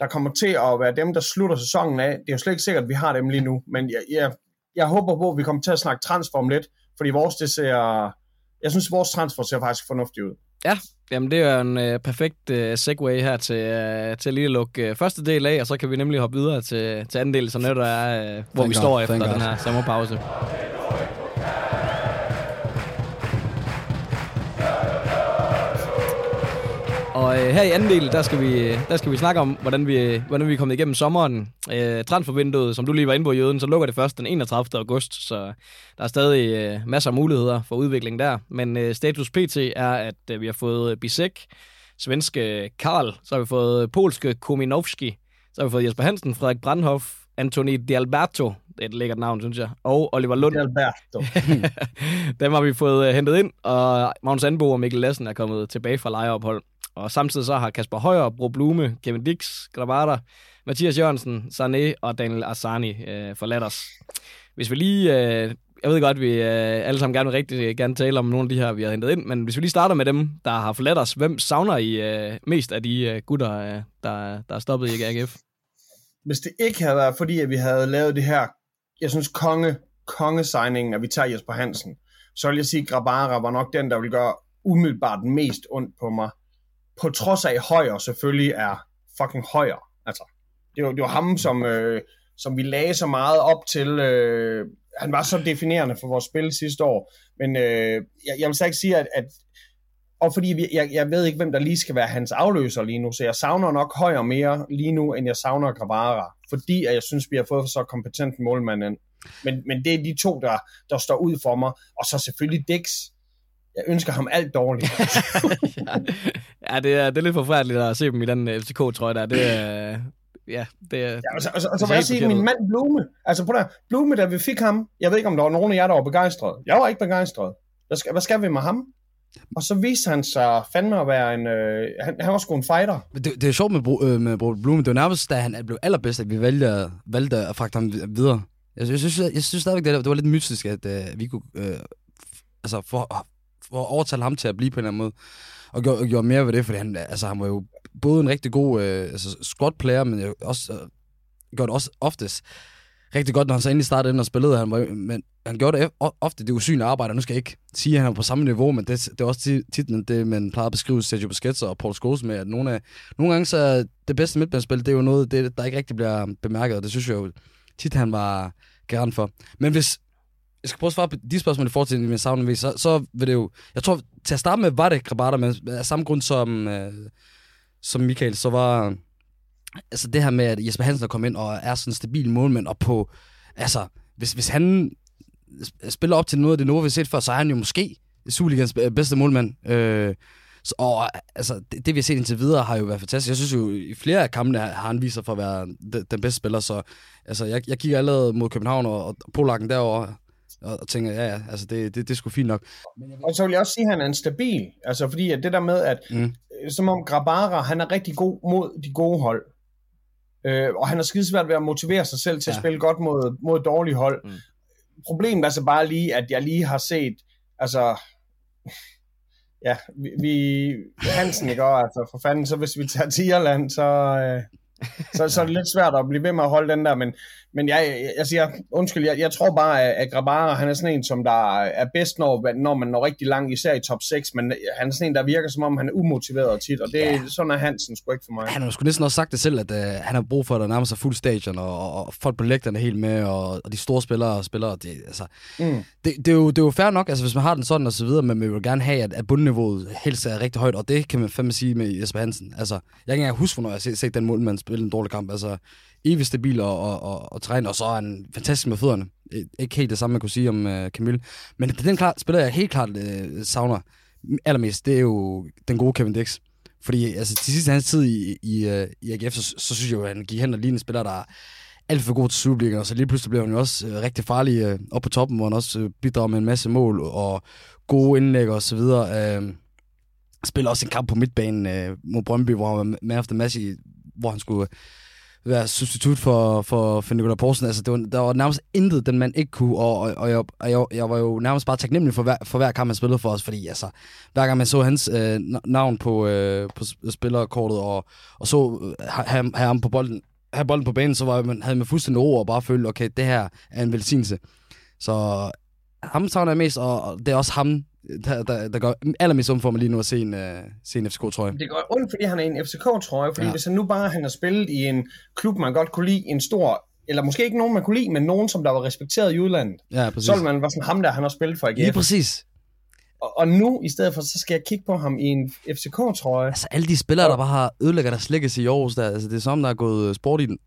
der kommer til at være dem, der slutter sæsonen af, det er jo slet ikke sikkert, at vi har dem lige nu, men jeg, jeg, jeg håber på, at vi kommer til at snakke transfer om lidt, fordi vores, det ser, jeg synes, vores transfer ser faktisk fornuftigt ud. Jamen, det er en øh, perfekt øh, segue her til, øh, til lige at lukke øh, første del af, og så kan vi nemlig hoppe videre til, til anden del, når der er, øh, hvor Thank vi God, står efter den her sommerpause. Og øh, her i anden del, der skal vi, der skal vi snakke om, hvordan vi, hvordan vi er kommet igennem sommeren. Øh, transfervinduet, som du lige var inde på, Jøden, så lukker det først den 31. august, så der er stadig øh, masser af muligheder for udvikling der. Men øh, status pt. er, at øh, vi har fået Bisek, svenske Karl, så har vi fået polske Kominovski, så har vi fået Jesper Hansen, Frederik Brandhoff, Antoni Di Alberto, det er et lækkert navn, synes jeg, og Oliver Lund. Er Alberto. Dem har vi fået øh, hentet ind, og Magnus Anbo og Mikkel Lassen er kommet tilbage fra lejeophold. Og samtidig så har Kasper Højer, Bro Blume, Kevin Dix, Grabata, Mathias Jørgensen, Sané og Daniel Asani øh, forladt os. Hvis vi lige... Øh, jeg ved godt, at vi øh, alle sammen gerne vil rigtig øh, gerne tale om nogle af de her, vi har hentet ind, men hvis vi lige starter med dem, der har forladt os, hvem savner I øh, mest af de øh, gutter, øh, der, der er stoppet i AGF? Hvis det ikke havde været, fordi at vi havde lavet det her, jeg synes, konge, kongesigningen, at vi tager Jesper Hansen, så vil jeg sige, at Grabara var nok den, der vil gøre umiddelbart mest ondt på mig. På trods af, Højer selvfølgelig er fucking Højer. Altså, det var, det var ham, som, øh, som vi lagde så meget op til. Øh, han var så definerende for vores spil sidste år. Men øh, jeg, jeg vil så ikke sige, at, at og fordi vi, jeg, jeg ved ikke, hvem der lige skal være hans afløser lige nu, så jeg savner nok højere mere lige nu, end jeg savner Gravara, fordi at jeg synes, vi har fået så kompetent målmand ind. Men, men det er de to, der, der står ud for mig, og så selvfølgelig Dix. Jeg ønsker ham alt dårligt. ja, det er, det er lidt forfærdeligt at se dem i den øh, FCK-trøje der. Det er, ja, det er... Ja, og så, og så, og Det så vil jeg sige, min mand Blume, altså på der, Blume, da vi fik ham, jeg ved ikke, om der var nogen af jer, der var begejstret. Jeg var ikke begejstret. Hvad skal, hvad skal vi med ham? Og så viste han sig fandme at være en, øh, han, han var sgu en fighter. Det, det er sjovt med, Bro, øh, med Bro Blume. Det var nærmest, da han blev allerbedst, at vi valgte, valgte at fragte ham vid- videre. Jeg, jeg, synes, jeg, jeg synes stadigvæk, det, det var lidt mytisk, at øh, vi kunne øh, f- altså, for, overtale ham til at blive på en eller anden måde. Og gjorde, og gjorde mere ved det, fordi han, altså, han var jo både en rigtig god øh, altså, squad player, men også øh, gjorde det også oftest rigtig godt, når han så endelig startede ind og spillede. Han var, men han gjorde det ofte det usynlige arbejde, og nu skal jeg ikke sige, at han er på samme niveau, men det, det er også tit tit det, man plejer at beskrive Sergio Busquets og Paul Scholes med, at nogle, af, nogle gange så er det bedste midtbanespil, det er jo noget, det, der ikke rigtig bliver bemærket, og det synes jeg jo tit, han var garant for. Men hvis jeg skal prøve at svare på de spørgsmål i forhold til min savn, så, så vil det jo... Jeg tror, til at starte med var det krabater, men af samme grund som, øh, som Michael, så var altså det her med, at Jesper Hansen er kommet ind og er sådan en stabil målmand, og på, altså, hvis, hvis han spiller op til noget af det niveau, vi har set før, så er han jo måske Superligans bedste målmand. Øh, så, og altså, det, det, vi har set indtil videre, har jo været fantastisk. Jeg synes jo, i flere af kampene har han vist sig for at være den, den bedste spiller, så altså, jeg, jeg kigger allerede mod København og, og Polakken derovre, og, og tænker, ja, ja, altså, det, det, det er sgu fint nok. Og så vil jeg også sige, at han er en stabil. Altså fordi at det der med, at Mm. mm. som om Grabara, han er rigtig god mod de gode hold. Øh, og han er skidesvært ved at motivere sig selv til ja. At spille godt mod, mod dårlige hold. Mm. Mm. Problemet er så bare lige, at jeg lige har set, altså, ja, vi, vi Hansen, ikke også, altså for fanden, så hvis vi tager til Irland, så, øh, Så, så er det lidt svært at blive ved med at holde den der, men, men jeg, jeg, jeg siger, undskyld, jeg, jeg tror bare, at, Grabara, han er sådan en, som der er bedst, når, når man når rigtig langt, især i top 6, men han er sådan en, der virker som om, han er umotiveret tit, og det, ja. sådan er Hansen sgu ikke for mig. Han har sgu næsten også sagt det selv, at uh, han har brug for, at der nærmer sig fuld stadion, og, og folk på lægterne helt med, og, og de store spillere og spillere, det, altså, mm. det, det, er jo, det er jo fair nok, altså hvis man har den sådan og så videre, men man vil gerne have, at, at bundniveauet helst er rigtig højt, og det kan man fandme sige med Jesper Hansen. Altså, jeg kan ikke engang huske, hvornår jeg har set, set den målmand spille en dårlig kamp. Altså, evigt stabil og, og, og, og træne, og så er han fantastisk med fødderne. Ikke helt det samme, man kunne sige om uh, Camille. Men den klar, spiller, jeg helt klart uh, savner allermest, det er jo den gode Kevin Dix. Fordi altså, til sidste hans tid i, i, uh, i AGF, så, så synes jeg jo, at han gik hen og lignede spiller, der er alt for god til Superligaen, og så lige pludselig blev han jo også øh, rigtig farlig øh, op på toppen, hvor han også øh, bidrager med en masse mål og gode indlæg og så videre. Øh, spiller også en kamp på midtbanen øh, mod Brøndby, hvor han var med efter masse, hvor han skulle være substitut for, for, for Nikolaj Poulsen. Altså, det var, der var nærmest intet, den mand ikke kunne, og, og, og, jeg, og jeg, jeg var jo nærmest bare taknemmelig for hver, for hver kamp, han spillede for os, fordi altså, hver gang man så hans øh, navn på, øh, på spillerkortet, og, og så øh, ham, ham på bolden, have bolden på banen, så var man, havde man fuldstændig ro og bare følte, okay, det her er en velsignelse. Så ham savner jeg mest, og, og det er også ham, der, der, der går allermest om for mig lige nu at se en, uh, se en FCK-trøje. Det går ondt, fordi han er en FCK-trøje, fordi ja. hvis han nu bare han har spillet i en klub, man godt kunne lide, en stor, eller måske ikke nogen, man kunne lide, men nogen, som der var respekteret i udlandet, ja, præcis. så ville man være sådan ham der, han har spillet for AGF. Lige præcis. Og, og nu, i stedet for, så skal jeg kigge på ham i en FCK-trøje. Altså alle de spillere, der bare har ødelægget deres legacy i Aarhus, der, altså det er som, der er gået sport i den.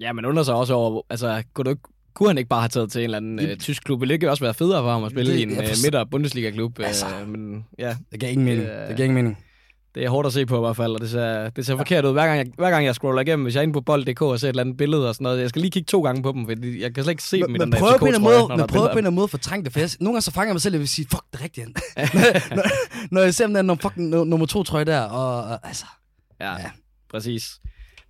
Ja, men under sig også over, altså, kunne du ikke kunne han ikke bare have taget til en eller anden uh, tysk klub? Ville det ikke også være federe for ham at spille det, i en uh, midter Bundesliga-klub? Altså, uh, men, ja. Det giver ingen mening. Uh, det giver ingen mening. Det er hårdt at se på i hvert fald, og det ser, det ser forkert ud. Hver gang, jeg, hver gang jeg scroller igennem, hvis jeg er inde på bold.dk og ser et eller andet billede og sådan noget, jeg skal lige kigge to gange på dem, for jeg kan slet ikke se men, dem i den der FCK på en måde, Men prøv på en måde at fortrænge det, for jeg, nogle gange så fanger jeg mig selv, jeg vil sige, fuck, det er rigtigt. når, når, når, jeg ser dem der fucking nummer to trøje der, og, og altså... Ja, ja. præcis.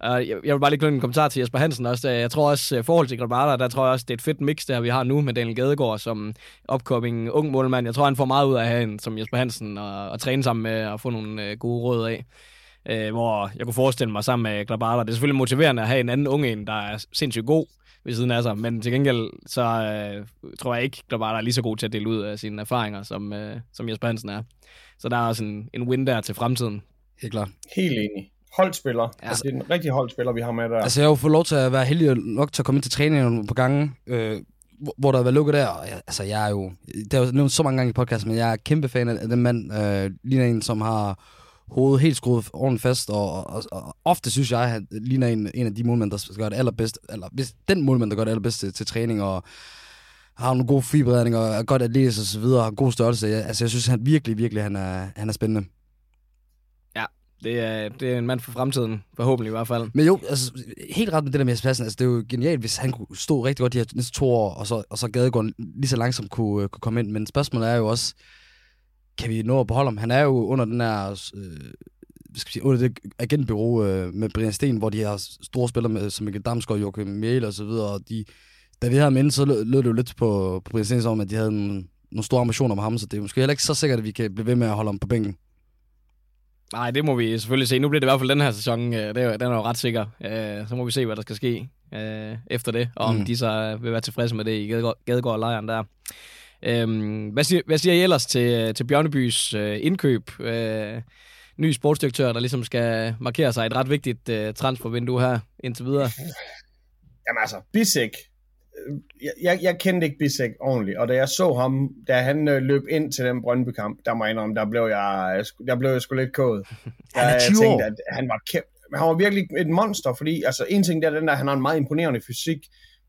Uh, jeg, jeg vil bare lige knytte en kommentar til Jesper Hansen også. Jeg tror også, uh, forhold til Granada, der tror jeg også, det er et fedt mix, der vi har nu med Daniel Gadegaard som upcoming ung målmand. Jeg tror, han får meget ud af at have en som Jesper Hansen og, og træne sammen med og få nogle gode råd af. Uh, hvor jeg kunne forestille mig sammen med Grabara. Det er selvfølgelig motiverende at have en anden ung en, der er sindssygt god ved siden af sig. Men til gengæld, så tror jeg ikke, Grabara er lige så god til at dele ud af sine erfaringer, som, som Jesper Hansen er. Så der er også en, en win der til fremtiden. Helt klart. Helt enig holdspiller. Altså, det er en rigtig holdspiller, vi har med der. Altså, jeg har jo fået lov til at være heldig nok til at komme ind til træningen på gangen, øh, hvor der har været lukket der. Og jeg, altså, jeg er jo... Det har jo nævnt så mange gange i podcasten, men jeg er kæmpe fan af den mand. Øh, ligner en, som har hovedet helt skruet ordentligt fast, og, og, og ofte synes jeg, at ligner en, en af de målmænd, der gør det allerbedst, eller hvis den målmand, der gør det allerbedst til, til træning, og har nogle gode fiberredninger, og er godt atletisk og så videre, og har god størrelse. Jeg, altså, jeg synes han virkelig, virkelig, han er, han er spændende. Det er, det er en mand for fremtiden, forhåbentlig i hvert fald. Men jo, altså, helt ret med det der med Jesper altså, det er jo genialt, hvis han kunne stå rigtig godt de her næste to år, og så, og så Gadegården lige så langsomt kunne, øh, kunne komme ind. Men spørgsmålet er jo også, kan vi nå at beholde ham? Han er jo under den her, øh, skal sige, under det agentbyrå øh, med Brian Sten, hvor de har store spillere med, som Mikkel Damsgaard, Joachim Miel og så videre, og de, da vi havde ham inde, så lød det jo lidt på, på Brian Sten som, at de havde en, nogle store ambitioner med ham, så det er måske heller ikke så sikkert, at vi kan blive ved med at holde ham på bænken. Nej, det må vi selvfølgelig se. Nu bliver det i hvert fald den her sæson. Øh, det er, den er jo ret sikker. Øh, så må vi se, hvad der skal ske øh, efter det, og om mm. de så vil være tilfredse med det i Gadegaard-lejren der. Øhm, hvad, siger, hvad siger I ellers til, til Bjørnebys indkøb? ny sportsdirektør, der ligesom skal markere sig et ret vigtigt transfervindue her indtil videre. Jamen altså, Bisek jeg, jeg kendte ikke Bisek ordentligt, og da jeg så ham, da han øh, løb ind til den Brøndby-kamp, der må jeg indrømme, der blev jeg, der blev jeg sgu lidt kået. han er 20 jeg tænkte, at han var kæmpe, han var virkelig et monster, fordi altså en ting der er den der, han har en meget imponerende fysik,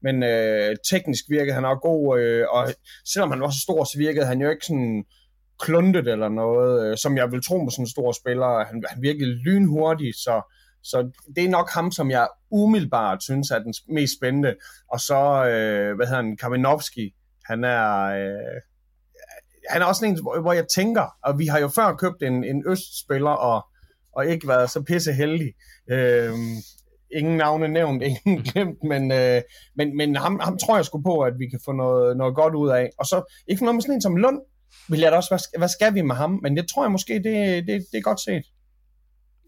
men øh, teknisk virkede han også god, øh, og selvom han var så stor, så virkede han jo ikke sådan kluntet eller noget, øh, som jeg vil tro med sådan en stor spiller. Han, han virkede lynhurtig, så så det er nok ham, som jeg umiddelbart synes er den mest spændende. Og så, øh, hvad hedder han, Kaminovski, han er... Øh, han er også en, hvor jeg tænker, og vi har jo før købt en, en østspiller, og, og ikke været så pisse heldig. Øh, ingen navne nævnt, ingen glemt, men, øh, men, men ham, ham tror jeg sgu på, at vi kan få noget, noget godt ud af. Og så, ikke for noget med sådan en som Lund, vil jeg da også, hvad, hvad skal vi med ham? Men det tror jeg måske, det, det, det er godt set.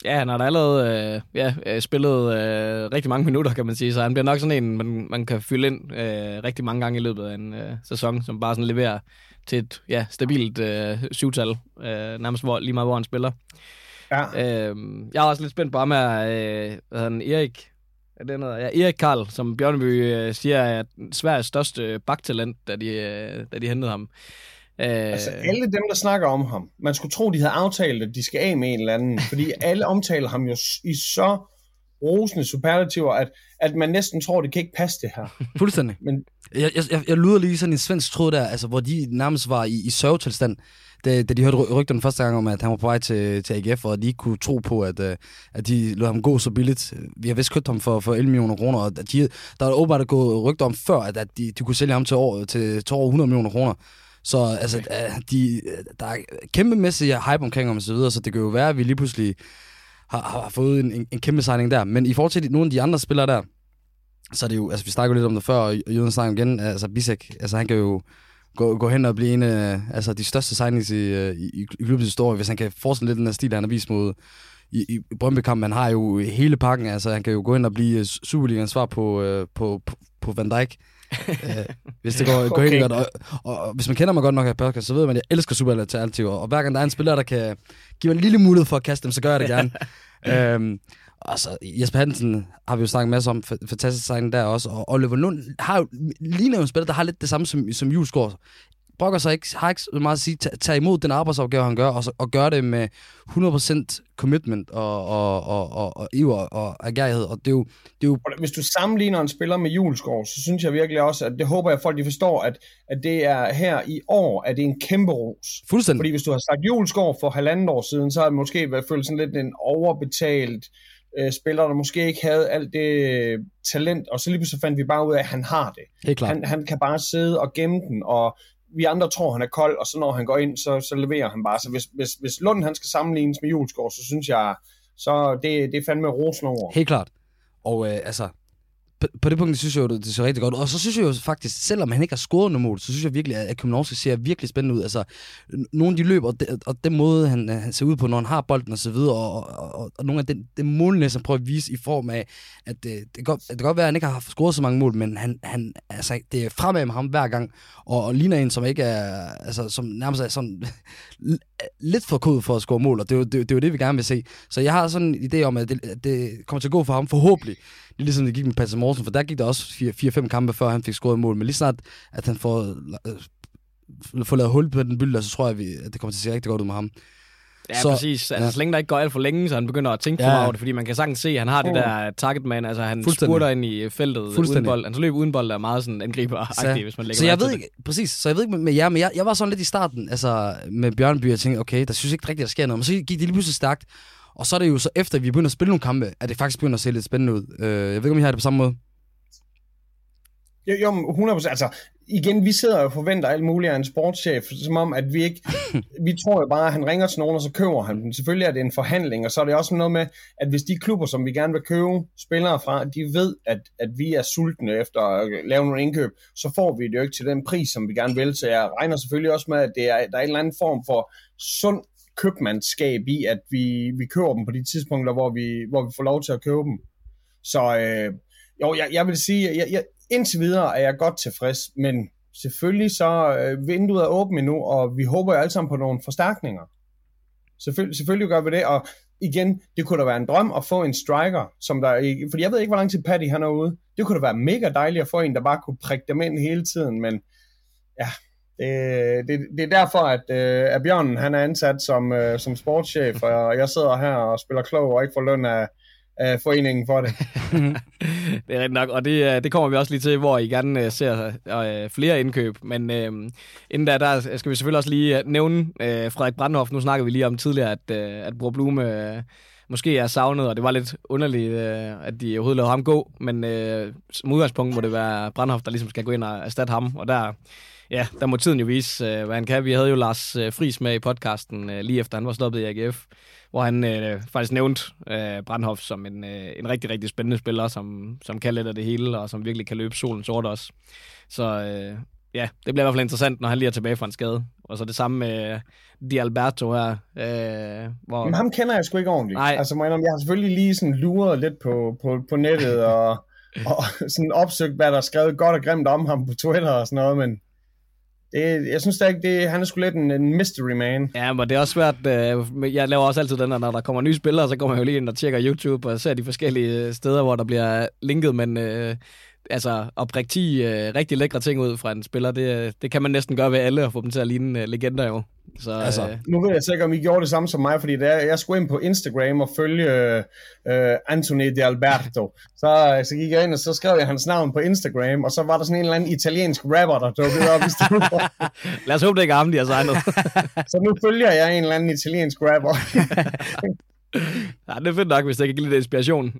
Ja, han har da allerede øh, ja, øh, spillet øh, rigtig mange minutter, kan man sige, så han bliver nok sådan en, man, man kan fylde ind øh, rigtig mange gange i løbet af en øh, sæson, som bare sådan leverer til et ja, stabilt øh, syvtal, øh, nærmest hvor, lige meget hvor han spiller. Ja. Øh, jeg er også lidt spændt på ham her, øh, hvad han, Erik, er det noget? Ja, Erik Karl, som Bjørneby øh, siger, er Sveriges største baktalent, da de, øh, da de hentede ham. Øh... Altså alle dem, der snakker om ham, man skulle tro, de havde aftalt, at de skal af med en eller anden, fordi alle omtaler ham jo i så rosende superlativer, at, at man næsten tror, det kan ikke passe det her. Fuldstændig. Men... Jeg, jeg, jeg lyder lige sådan en svensk tråd der, altså, hvor de nærmest var i, i sørgetilstand, da, da de hørte rygterne første gang om, at han var på vej til, til AGF, og de ikke kunne tro på, at, øh, at de lod ham gå så billigt. Vi har vist købt ham for, for 11 millioner kroner, og de, der er åbenbart gået rygter om før, at, at de, de kunne sælge ham til, år, til, til over 100 millioner kroner. Så altså, okay. de, der er kæmpemæssig hype omkring ham og så videre, så det kan jo være, at vi lige pludselig har, har fået en, en, en kæmpe signing der. Men i forhold til nogle af de andre spillere der, så er det jo, altså vi snakker lidt om det før, og Jøden snakker igen, altså Bisek, altså han kan jo gå, gå hen og blive en af altså, de største signings i, øh, i, i klubbens historie, hvis han kan fortsætte lidt den her stil, han har vist mod i, i Brøndby-kampen. Han har jo hele pakken, altså han kan jo gå hen og blive øh, Superligaens svar på, øh, på, på, på Van Dijk. Hvis det går, går okay. helt godt. Og, og, og, hvis man kender mig godt nok her podcast, så ved man, at jeg elsker Superliga-alternativer. Og hver gang der er en spiller, der kan give mig en lille mulighed for at kaste dem, så gør jeg det gerne. øhm, Altså, Jesper Hansen har vi jo snakket masser om, fantastisk signing der også, og Oliver Lund har jo, ligner jo en spiller, der har lidt det samme som, som Julesgaard. Brokker sig ikke, har ikke så meget at sige, tag imod den arbejdsopgave, han gør, og, så, og gør det med 100% commitment og, og, og, og, og iver og agerighed. Og det er, jo, det er jo... Hvis du sammenligner en spiller med Julesgaard, så synes jeg virkelig også, at det håber jeg, at folk de forstår, at, at det er her i år, at det er en kæmpe ros. Fuldstændig. Fordi hvis du har sagt Julesgaard for halvandet år siden, så har det måske været følt sådan lidt en overbetalt øh, spillere, der måske ikke havde alt det talent, og så lige pludselig fandt vi bare ud af, at han har det. Helt klart. Han, han kan bare sidde og gemme den, og vi andre tror, han er kold, og så når han går ind, så, så leverer han bare. Så hvis, hvis, hvis Lund han skal sammenlignes med Julesgaard, så synes jeg, så det, det er fandme rosende over. Helt klart. Og øh, altså, på, på det punkt synes jeg jo, det, ser rigtig godt ud. Og så synes jeg jo faktisk, selvom han ikke har scoret noget mål, så synes jeg virkelig, at Kuminovski ser virkelig spændende ud. Altså, nogle af de løb, og, de, og den måde, han, øh, han ser ud på, når han har bolden og så videre, og, og, og, og nogle af den, den målene, som prøver at vise i form af, at det, det, kan, godt, det kan godt være, at han ikke har scoret så mange mål, men han, han, altså, det er fremad med ham hver gang, og, og ligner en, som ikke er, altså, som nærmest er sådan lidt for kod for at score mål, og det er, jo, det, det er jo det, vi gerne vil se. Så jeg har sådan en idé om, at det, det kommer til at gå for ham forhåbentlig det er ligesom det gik med Patrick Morsen, for der gik der også 4-5 kampe, før han fik scoret mål. Men lige snart, at han får, øh, får lavet hul på den bylde, så tror jeg, at det kommer til at se rigtig godt ud med ham. Ja, så, præcis. Altså, ja. så længe der ikke går alt for længe, så han begynder at tænke ja. for meget over det, fordi man kan sagtens se, at han har det der target man, altså han spurter ind i feltet uden bold. Hans løb uden bold er meget sådan angriber hvis man lægger Så jeg ved ikke, præcis, så jeg ved ikke med jer, men jeg, jeg var sådan lidt i starten, altså med Bjørnby, jeg tænkte, okay, der synes ikke rigtigt, der sker noget, men så gik det lige pludselig stærkt, og så er det jo så efter, at vi begynder at spille nogle kampe, at det faktisk begynder at se lidt spændende ud. Øh, jeg ved ikke, om I har det på samme måde. Jo, jo 100%. Altså, igen, vi sidder og forventer alt muligt af en sportschef, som om, at vi ikke... vi tror jo bare, at han ringer til nogen, og så køber han dem. Selvfølgelig er det en forhandling, og så er det også noget med, at hvis de klubber, som vi gerne vil købe spillere fra, de ved, at, at vi er sultne efter at lave nogle indkøb, så får vi det jo ikke til den pris, som vi gerne vil. Så jeg regner selvfølgelig også med, at det er, der er en eller anden form for sund købmandskab i, at vi, vi køber dem på de tidspunkter, hvor vi, hvor vi får lov til at købe dem. Så øh, jo, jeg, jeg vil sige, jeg, jeg, indtil videre er jeg godt tilfreds, men selvfølgelig så øh, vinduet er åbent endnu, og vi håber jo alle sammen på nogle forstærkninger. Selvfølgelig, selvfølgelig gør vi det, og igen, det kunne da være en drøm at få en striker, som der, fordi jeg ved ikke, hvor lang tid Patty han er ude. Det kunne da være mega dejligt at få en, der bare kunne prikke dem ind hele tiden, men ja, det, det, det er derfor, at, øh, at Bjørn han er ansat som, øh, som sportschef, og jeg sidder her og spiller klog og ikke får løn af, af foreningen for det. det er rigtigt nok, og det, øh, det kommer vi også lige til, hvor I gerne øh, ser øh, flere indkøb. Men øh, inden da, der skal vi selvfølgelig også lige nævne øh, Frederik Brandhoff. Nu snakkede vi lige om tidligere, at, øh, at Bror Blume øh, måske er savnet, og det var lidt underligt, øh, at de overhovedet lavede ham gå. Men øh, som udgangspunkt må det være Brandhoff, der ligesom skal gå ind og erstatte ham, og der Ja, der må tiden jo vise, øh, hvad han kan. Vi havde jo Lars øh, Friis med i podcasten øh, lige efter han var stoppet i AGF, hvor han øh, faktisk nævnte øh, Brandhoff som en, øh, en rigtig, rigtig spændende spiller, som, som kan lidt af det hele, og som virkelig kan løbe solen sort også. Så øh, ja, det bliver i hvert fald interessant, når han lige er tilbage fra en skade. Og så det samme med Di Alberto her. Øh, hvor... Men ham kender jeg sgu ikke ordentligt. Nej. Altså, indrømme, jeg har selvfølgelig lige sådan luret lidt på, på, på nettet og, og sådan opsøgt, hvad der er skrevet godt og grimt om ham på Twitter og sådan noget, men det, jeg synes da ikke, det, han er sgu lidt en, en mystery man. Ja, men det er også svært. Øh, jeg laver også altid den der, når der kommer nye spillere, så går man jo lige ind og tjekker YouTube og ser de forskellige øh, steder, hvor der bliver linket, men øh, altså oprigtig, øh, rigtig lækre ting ud fra en spiller, det, øh, det kan man næsten gøre ved alle og få dem til at ligne øh, legender jo. Så, Altså, øh, Nu ved jeg sikkert, om I gjorde det samme som mig, fordi da jeg skulle ind på Instagram og følge øh, Anthony de Alberto, så, så gik jeg ind, og så skrev jeg hans navn på Instagram, og så var der sådan en eller anden italiensk rapper, der dukkede op i stedet for. lad os håbe, det ikke er ham, de har signet. Så nu følger jeg en eller anden italiensk rapper. ja, det er fedt nok, hvis det kan give lidt inspiration.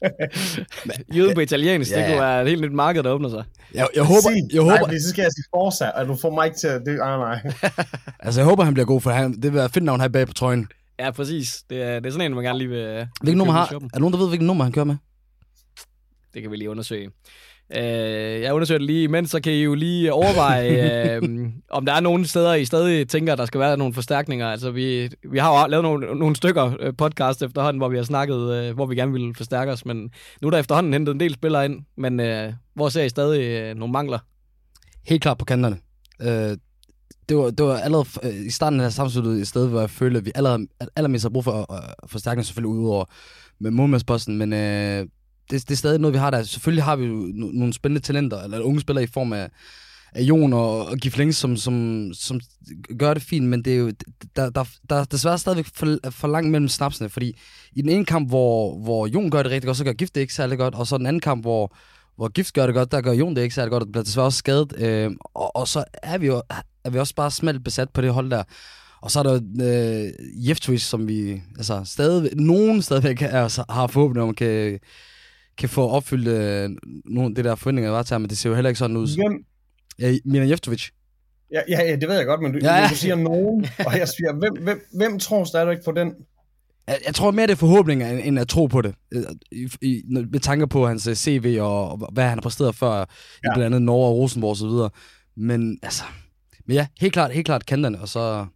Jøde på italiensk, Ja, det ja. kunne være et helt nyt marked, der åbner sig. Jeg, jeg håber, Sig. jeg Nej, håber, fordi så skal jeg sige Forza, og du får mig ikke til at... Det, ah, nej. altså, jeg håber, han bliver god, for han, det vil være fedt navn her bag på trøjen. Ja, præcis. Det er, det er sådan en, man gerne lige vil... Hvilken nummer har, er der nogen, der ved, hvilken nummer han kører med? Det kan vi lige undersøge. Øh, jeg undersøger det lige imens, så kan I jo lige overveje, øh, om der er nogle steder, I stadig tænker, der skal være nogle forstærkninger. Altså, vi, vi har jo lavet nogle, nogle stykker øh, podcast efterhånden, hvor vi har snakket, øh, hvor vi gerne vil forstærke os, men nu er der efterhånden hentet en del spillere ind, men øh, hvor ser I stadig øh, nogle mangler? Helt klart på kanterne. Øh, det, var, det var allerede øh, i starten af samfundet et sted, hvor jeg følte, at vi allerede, allermest har brug for øh, forstærkning, selvfølgelig udover med målmandsposten, men øh, det, det er stadig noget, vi har der. Selvfølgelig har vi jo nogle spændende talenter, eller unge spillere i form af, af Jon og, og Giflings, som, som, som gør det fint, men det er jo, der, der, der er desværre stadigvæk for, for langt mellem snapsene, fordi i den ene kamp, hvor, hvor Jon gør det rigtig godt, så gør Gift det ikke særlig godt, og så den anden kamp, hvor, hvor Gift gør det godt, der gør Jon det ikke særlig godt, og bliver desværre også skadet, øh, og, og så er vi jo er vi også bare smalt besat på det hold der. Og så er der øh, Jeftovic, som vi altså, stadig, nogen stadigvæk er, altså, har forhåbentlig om, kan, kan få opfyldt øh, nogle det der forventninger, der var til ham, men det ser jo heller ikke sådan ud. Hvem? Ja, Milan Jeftovic. Ja, ja, ja, det ved jeg godt, men du, Ja, du siger nogen, og jeg siger, hvem, hvem, hvem tror stadigvæk på den? Jeg, jeg tror mere, det er forhåbninger, end, end at tro på det. Øh, I, i, med tanke på hans øh, CV og, og hvad han har præsteret før, ja. i blandt andet Norge og Rosenborg videre. Men altså, men ja, helt klart, helt klart kanterne, og så,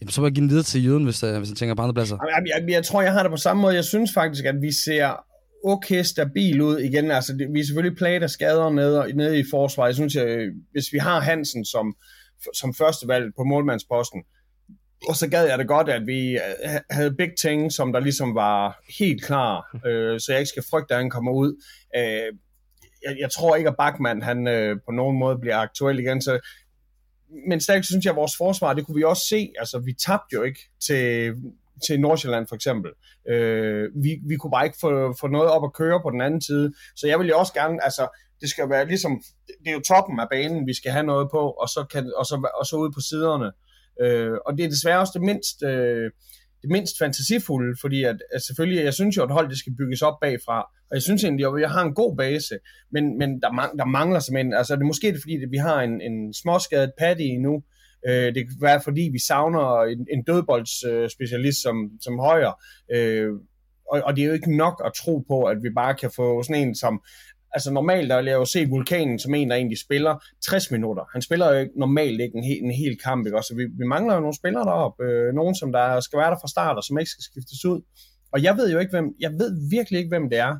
jamen, så må jeg give den videre til Jøden, hvis, uh, hvis han tænker på andre pladser. Jeg, jeg, jeg tror, jeg har det på samme måde. Jeg synes faktisk, at vi ser okay stabil ud igen. Altså, det, vi er selvfølgelig plaget af skader nede, nede i forsvaret. Jeg synes, at hvis vi har Hansen som, som første valg på målmandsposten, og så gad jeg det godt, at vi øh, havde Big Ting, som der ligesom var helt klar, øh, så jeg ikke skal frygte, at han kommer ud. Øh, jeg, jeg tror ikke, at Bachmann han, øh, på nogen måde bliver aktuel igen, så men stadig synes jeg, at vores forsvar, det kunne vi også se. Altså, vi tabte jo ikke til, til Nordsjælland for eksempel. Øh, vi, vi kunne bare ikke få, få noget op at køre på den anden side. Så jeg vil jo også gerne, altså, det skal være ligesom, det er jo toppen af banen, vi skal have noget på, og så, kan, og så, og så ude på siderne. Øh, og det er desværre også det mindst, øh, det mindst fantasifulde, fordi at, at selvfølgelig, jeg synes jo, at hold det skal bygges op bagfra, og jeg synes egentlig, at jeg har en god base, men, men der, man, der mangler simpelthen, altså det er måske det, fordi, at vi har en, en småskadet Paddy nu, øh, det kan være, fordi vi savner en, en dødboldsspecialist øh, som, som højre, øh, og, og det er jo ikke nok at tro på, at vi bare kan få sådan en som, altså normalt, der vil jeg jo se Vulkanen som en, der egentlig spiller 60 minutter. Han spiller jo normalt ikke en, hel, en hel kamp, ikke? Så vi, vi mangler jo nogle spillere deroppe, øh, nogen som der skal være der fra start, og som ikke skal skiftes ud. Og jeg ved jo ikke, hvem, jeg ved virkelig ikke, hvem det er.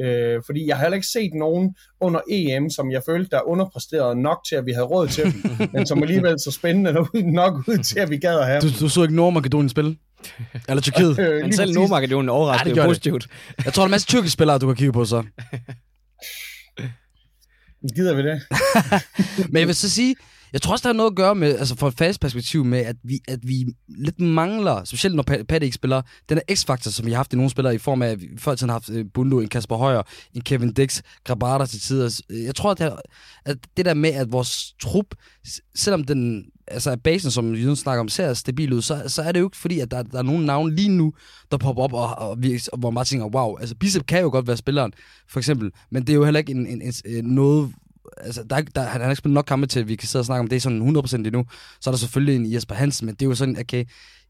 Øh, fordi jeg har heller ikke set nogen under EM, som jeg følte, der underpræsterede nok til, at vi havde råd til dem, men som alligevel så spændende nok ud til, at vi gad at have. Du, du så ikke Nordmakedonien spille? Eller Tyrkiet? Øh, Men selv. Nordmakedonien overraskede det ja, det. positivt. Jeg tror, der er en masse tyrkiske spillere, du kan kigge på så. Gider vi det? Men jeg vil så sige, jeg tror også, der har noget at gøre med, altså fra et fast perspektiv med, at vi, at vi lidt mangler, specielt når Pa- Paddy ikke spiller, den her x-faktor, som vi har haft i nogle spillere i form af, at vi før tiden har haft øh, Bundo, en Kasper Højer, en Kevin Dix, Grabata til tider. Øh, jeg tror, at det, at det der med, at vores trup, selvom den altså er basen, som Jyden snakker om, ser stabil ud, så, så er det jo ikke fordi, at der, der er nogle navne lige nu, der popper op, og, og, vi, og hvor man tænker, wow, altså Bicep kan jo godt være spilleren, for eksempel, men det er jo heller ikke en, en, en, noget, altså, der er, der, han har ikke spillet nok kampe til, at vi kan sidde og snakke om det sådan 100% endnu. Så er der selvfølgelig en Jesper Hansen, men det er jo sådan, okay,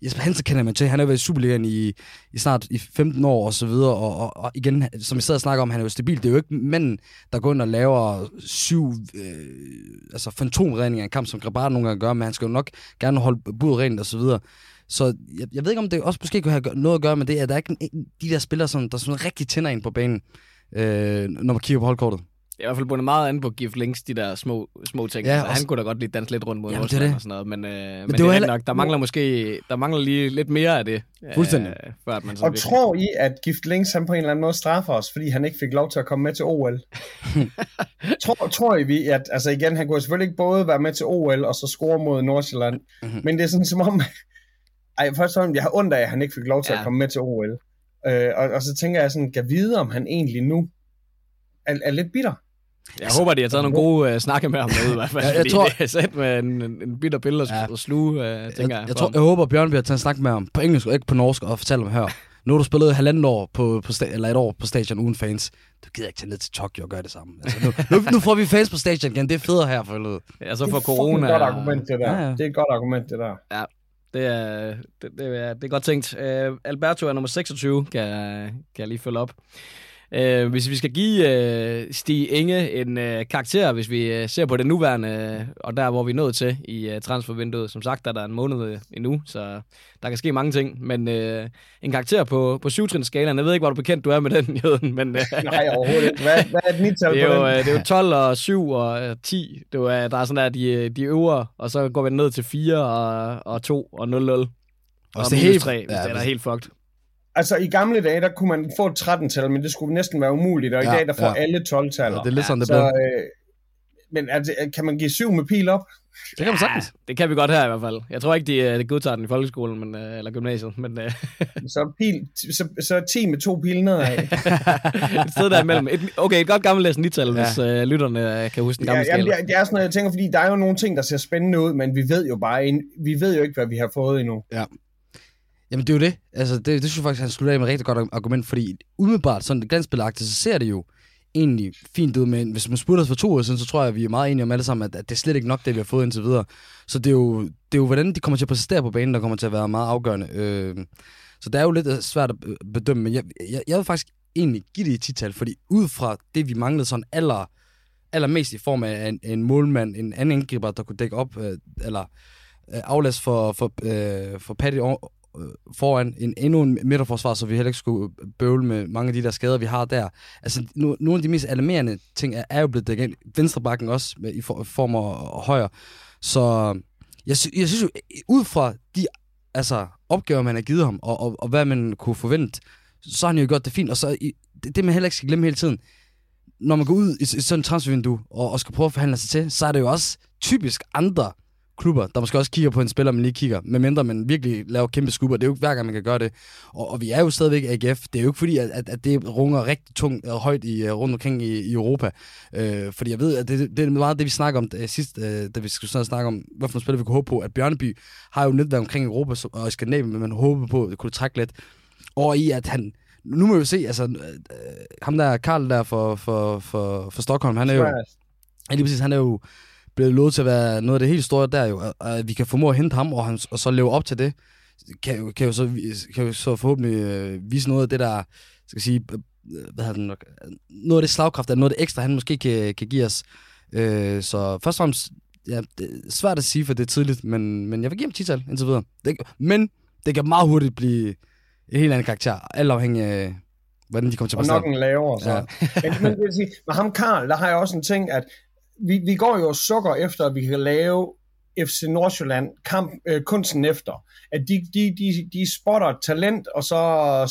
Jesper Hansen kender man til, han har været i Superligaen i, i snart i 15 år og så videre, og, og, og igen, som vi sidder og snakker om, han er jo stabil. Det er jo ikke manden, der går ind og laver syv øh, altså fantomredninger i en kamp, som Grabat nogle gange gør, men han skal jo nok gerne holde budet rent og så videre. Så jeg, jeg ved ikke, om det også måske kunne have noget at gøre med det, at der er ikke en, de der spillere, som, der sådan rigtig tænder ind på banen, øh, når man kigger på holdkortet. Jeg er i hvert fald bundet meget an på Gif Links, de der små, små ting. Ja, altså, også- han kunne da godt lige danse lidt rundt mod Jamen, det det. og sådan noget, men, øh, men, men det det, er heller- nok, der mangler måske der mangler lige lidt mere af det. Fuldstændig. Øh, før at man Og tror I, at Gift Links han på en eller anden måde straffer os, fordi han ikke fik lov til at komme med til OL? tror, tror I vi, at altså igen, han kunne selvfølgelig ikke både være med til OL og så score mod Nordsjælland, Mhm. mm-hmm. men det er sådan som om, ej, først og jeg har ondt af, at han ikke fik lov til. Ja. at komme med til OL. Øh, og, og, så tænker jeg sådan, kan vide, om han egentlig nu er, er lidt bitter. Jeg håber, de har taget nogle gode uh, snakke med ham derude i hvert fald, Ja, ja, jeg fordi tror- det er sat med en, en, en bitter pille at, Ja. ja. at sluge, uh, tænker jeg. jeg, jeg, tror, jeg håber, Bjørnby har taget en snak med ham på engelsk og ikke på norsk og fortalt ham her. Nu har du spillet halvandet år på, på sta- eller et år på stadion uden fans. Du gider ikke tage ned til Tokyo og gøre det samme. Altså, nu, nu, nu, får vi fans på stadion igen. Det er federe her for helvede. Ja, så det for er fucking corona. et godt argument, det der. Ja, ja. Det er et godt argument, det der. Det er, det, det, er, det er godt tænkt. Uh, Alberto er nummer 26, kan, jeg- kan jeg lige følge op. Uh, hvis vi skal give uh, Stig Inge en uh, karakter, hvis vi uh, ser på det nuværende, uh, og der hvor vi er nået til i uh, transfervinduet. Som sagt, der er der en måned uh, endnu, så der kan ske mange ting. Men uh, en karakter på, på syvtrinsskalaen, jeg ved ikke, hvor du bekendt du er med den, Jøden, men uh, Nej, overhovedet ikke. Hvad, hvad er det, er på jo, den? uh, det er jo 12 og 7 og uh, 10. Det er, uh, der er sådan der, de, de øvre, og så går vi ned til 4 og, og 2 og 0-0. Og, og det er minus helt- 3, hvis ja, det er helt fucked. Altså, i gamle dage, der kunne man få et 13-tal, men det skulle næsten være umuligt, og i Ja, dag, der får ja. alle 12-taller. Ja, det er lidt sådan, det så, blev. øh, men er det, kan man give syv med pil op? Det kan man sagtens. Det kan vi godt her i hvert fald. Jeg tror ikke, de, øh, de godtager den i folkeskolen men, øh, eller gymnasiet, men øh, Så, pil, så, så 10 med to pile nedad. et sted der imellem. Et, okay, et godt gammeldags nital, Ja. ja. hvis øh, lytterne kan huske den ja, gamle jamen, skala. det, er, det er sådan noget, jeg tænker, fordi der er jo nogle ting, der ser spændende ud, men vi ved jo bare, vi ved jo ikke, hvad vi har fået endnu. Jamen, det er jo det. Altså, det, det synes jeg faktisk, han slutter af med et rigtig godt argument, fordi umiddelbart, sådan glansbelagtigt, så ser det jo egentlig fint ud, men hvis man spurgte os for to år siden, så tror jeg, at vi er meget enige om alle sammen, at, at det er slet ikke nok, det vi har fået indtil videre. Så det er jo, det er jo hvordan de kommer til at præstere på banen, der kommer til at være meget afgørende. Øh, så det er jo lidt øh, svært at øh, bedømme, men jeg, jeg, jeg vil faktisk egentlig give det et tital, fordi ud fra det, vi manglede sådan aller, allermest i form af en, en målmand, en anden angriber, der kunne dække op, øh, eller øh, aflæs for, for, øh, for Patty Øh, foran en, endnu en midterforsvar, så vi heller ikke skulle bøvle med mange af de der skader, vi har der. Altså, nu, nogle af de mest alarmerende ting er, er jo blevet dækket ind. Venstrebakken også, med, i for, form og højre. Så øh, jeg, sy- jeg synes jo, ud fra de altså, opgaver, man har givet ham, og, og, og hvad man kunne forvente, så har han jo gjort det fint. Og så i, det, det, man heller ikke skal glemme hele tiden, når man går ud i, i sådan et transfervindue, og, og skal prøve at forhandle sig til, så er det jo også typisk andre klubber, der måske også kigger på en spiller, man lige kigger, medmindre man virkelig laver kæmpe skubber. Det er jo ikke hver gang, man kan gøre det. Og, og vi er jo stadigvæk AGF. Det er jo ikke fordi, at, at, det runger rigtig tungt og højt i, uh, rundt omkring i, i Europa. Øh, fordi jeg ved, at det, det er meget det, vi snakker om uh, sidst, uh, da vi skulle sådan snakke om, nogle spillere vi kunne håbe på. At Bjørneby har jo netværk omkring Europa og i Skandinavien, men man håber på, at det kunne trække lidt. Og i, at han... Nu må vi se, altså, øh, ham der, Karl der for, for, for, for Stockholm, han er jo... Ja, lige præcis. Han er jo blevet lovet til at være noget af det helt store der jo. At vi kan formå at hente ham, og, han, og så leve op til det, kan jo, kan jo, så, kan jo så forhåbentlig øh, vise noget af det, der skal sige, øh, hvad hedder det nok, noget af det slagkraft, eller noget af det ekstra, han måske kan, kan give os. Øh, så først og fremmest, ja, det er svært at sige, for det er tidligt, men, men jeg vil give ham 10 indtil videre. Det, men det kan meget hurtigt blive en helt anden karakter, alt afhængig af, hvordan de kommer til at Og nok en lavere, så. Ja. Men, men det vil sige, med ham Karl, der har jeg også en ting, at vi, vi går jo og sukker efter, at vi kan lave FC Nordsjælland kamp, øh, kunsten efter. At de, de, de, de spotter et talent, og så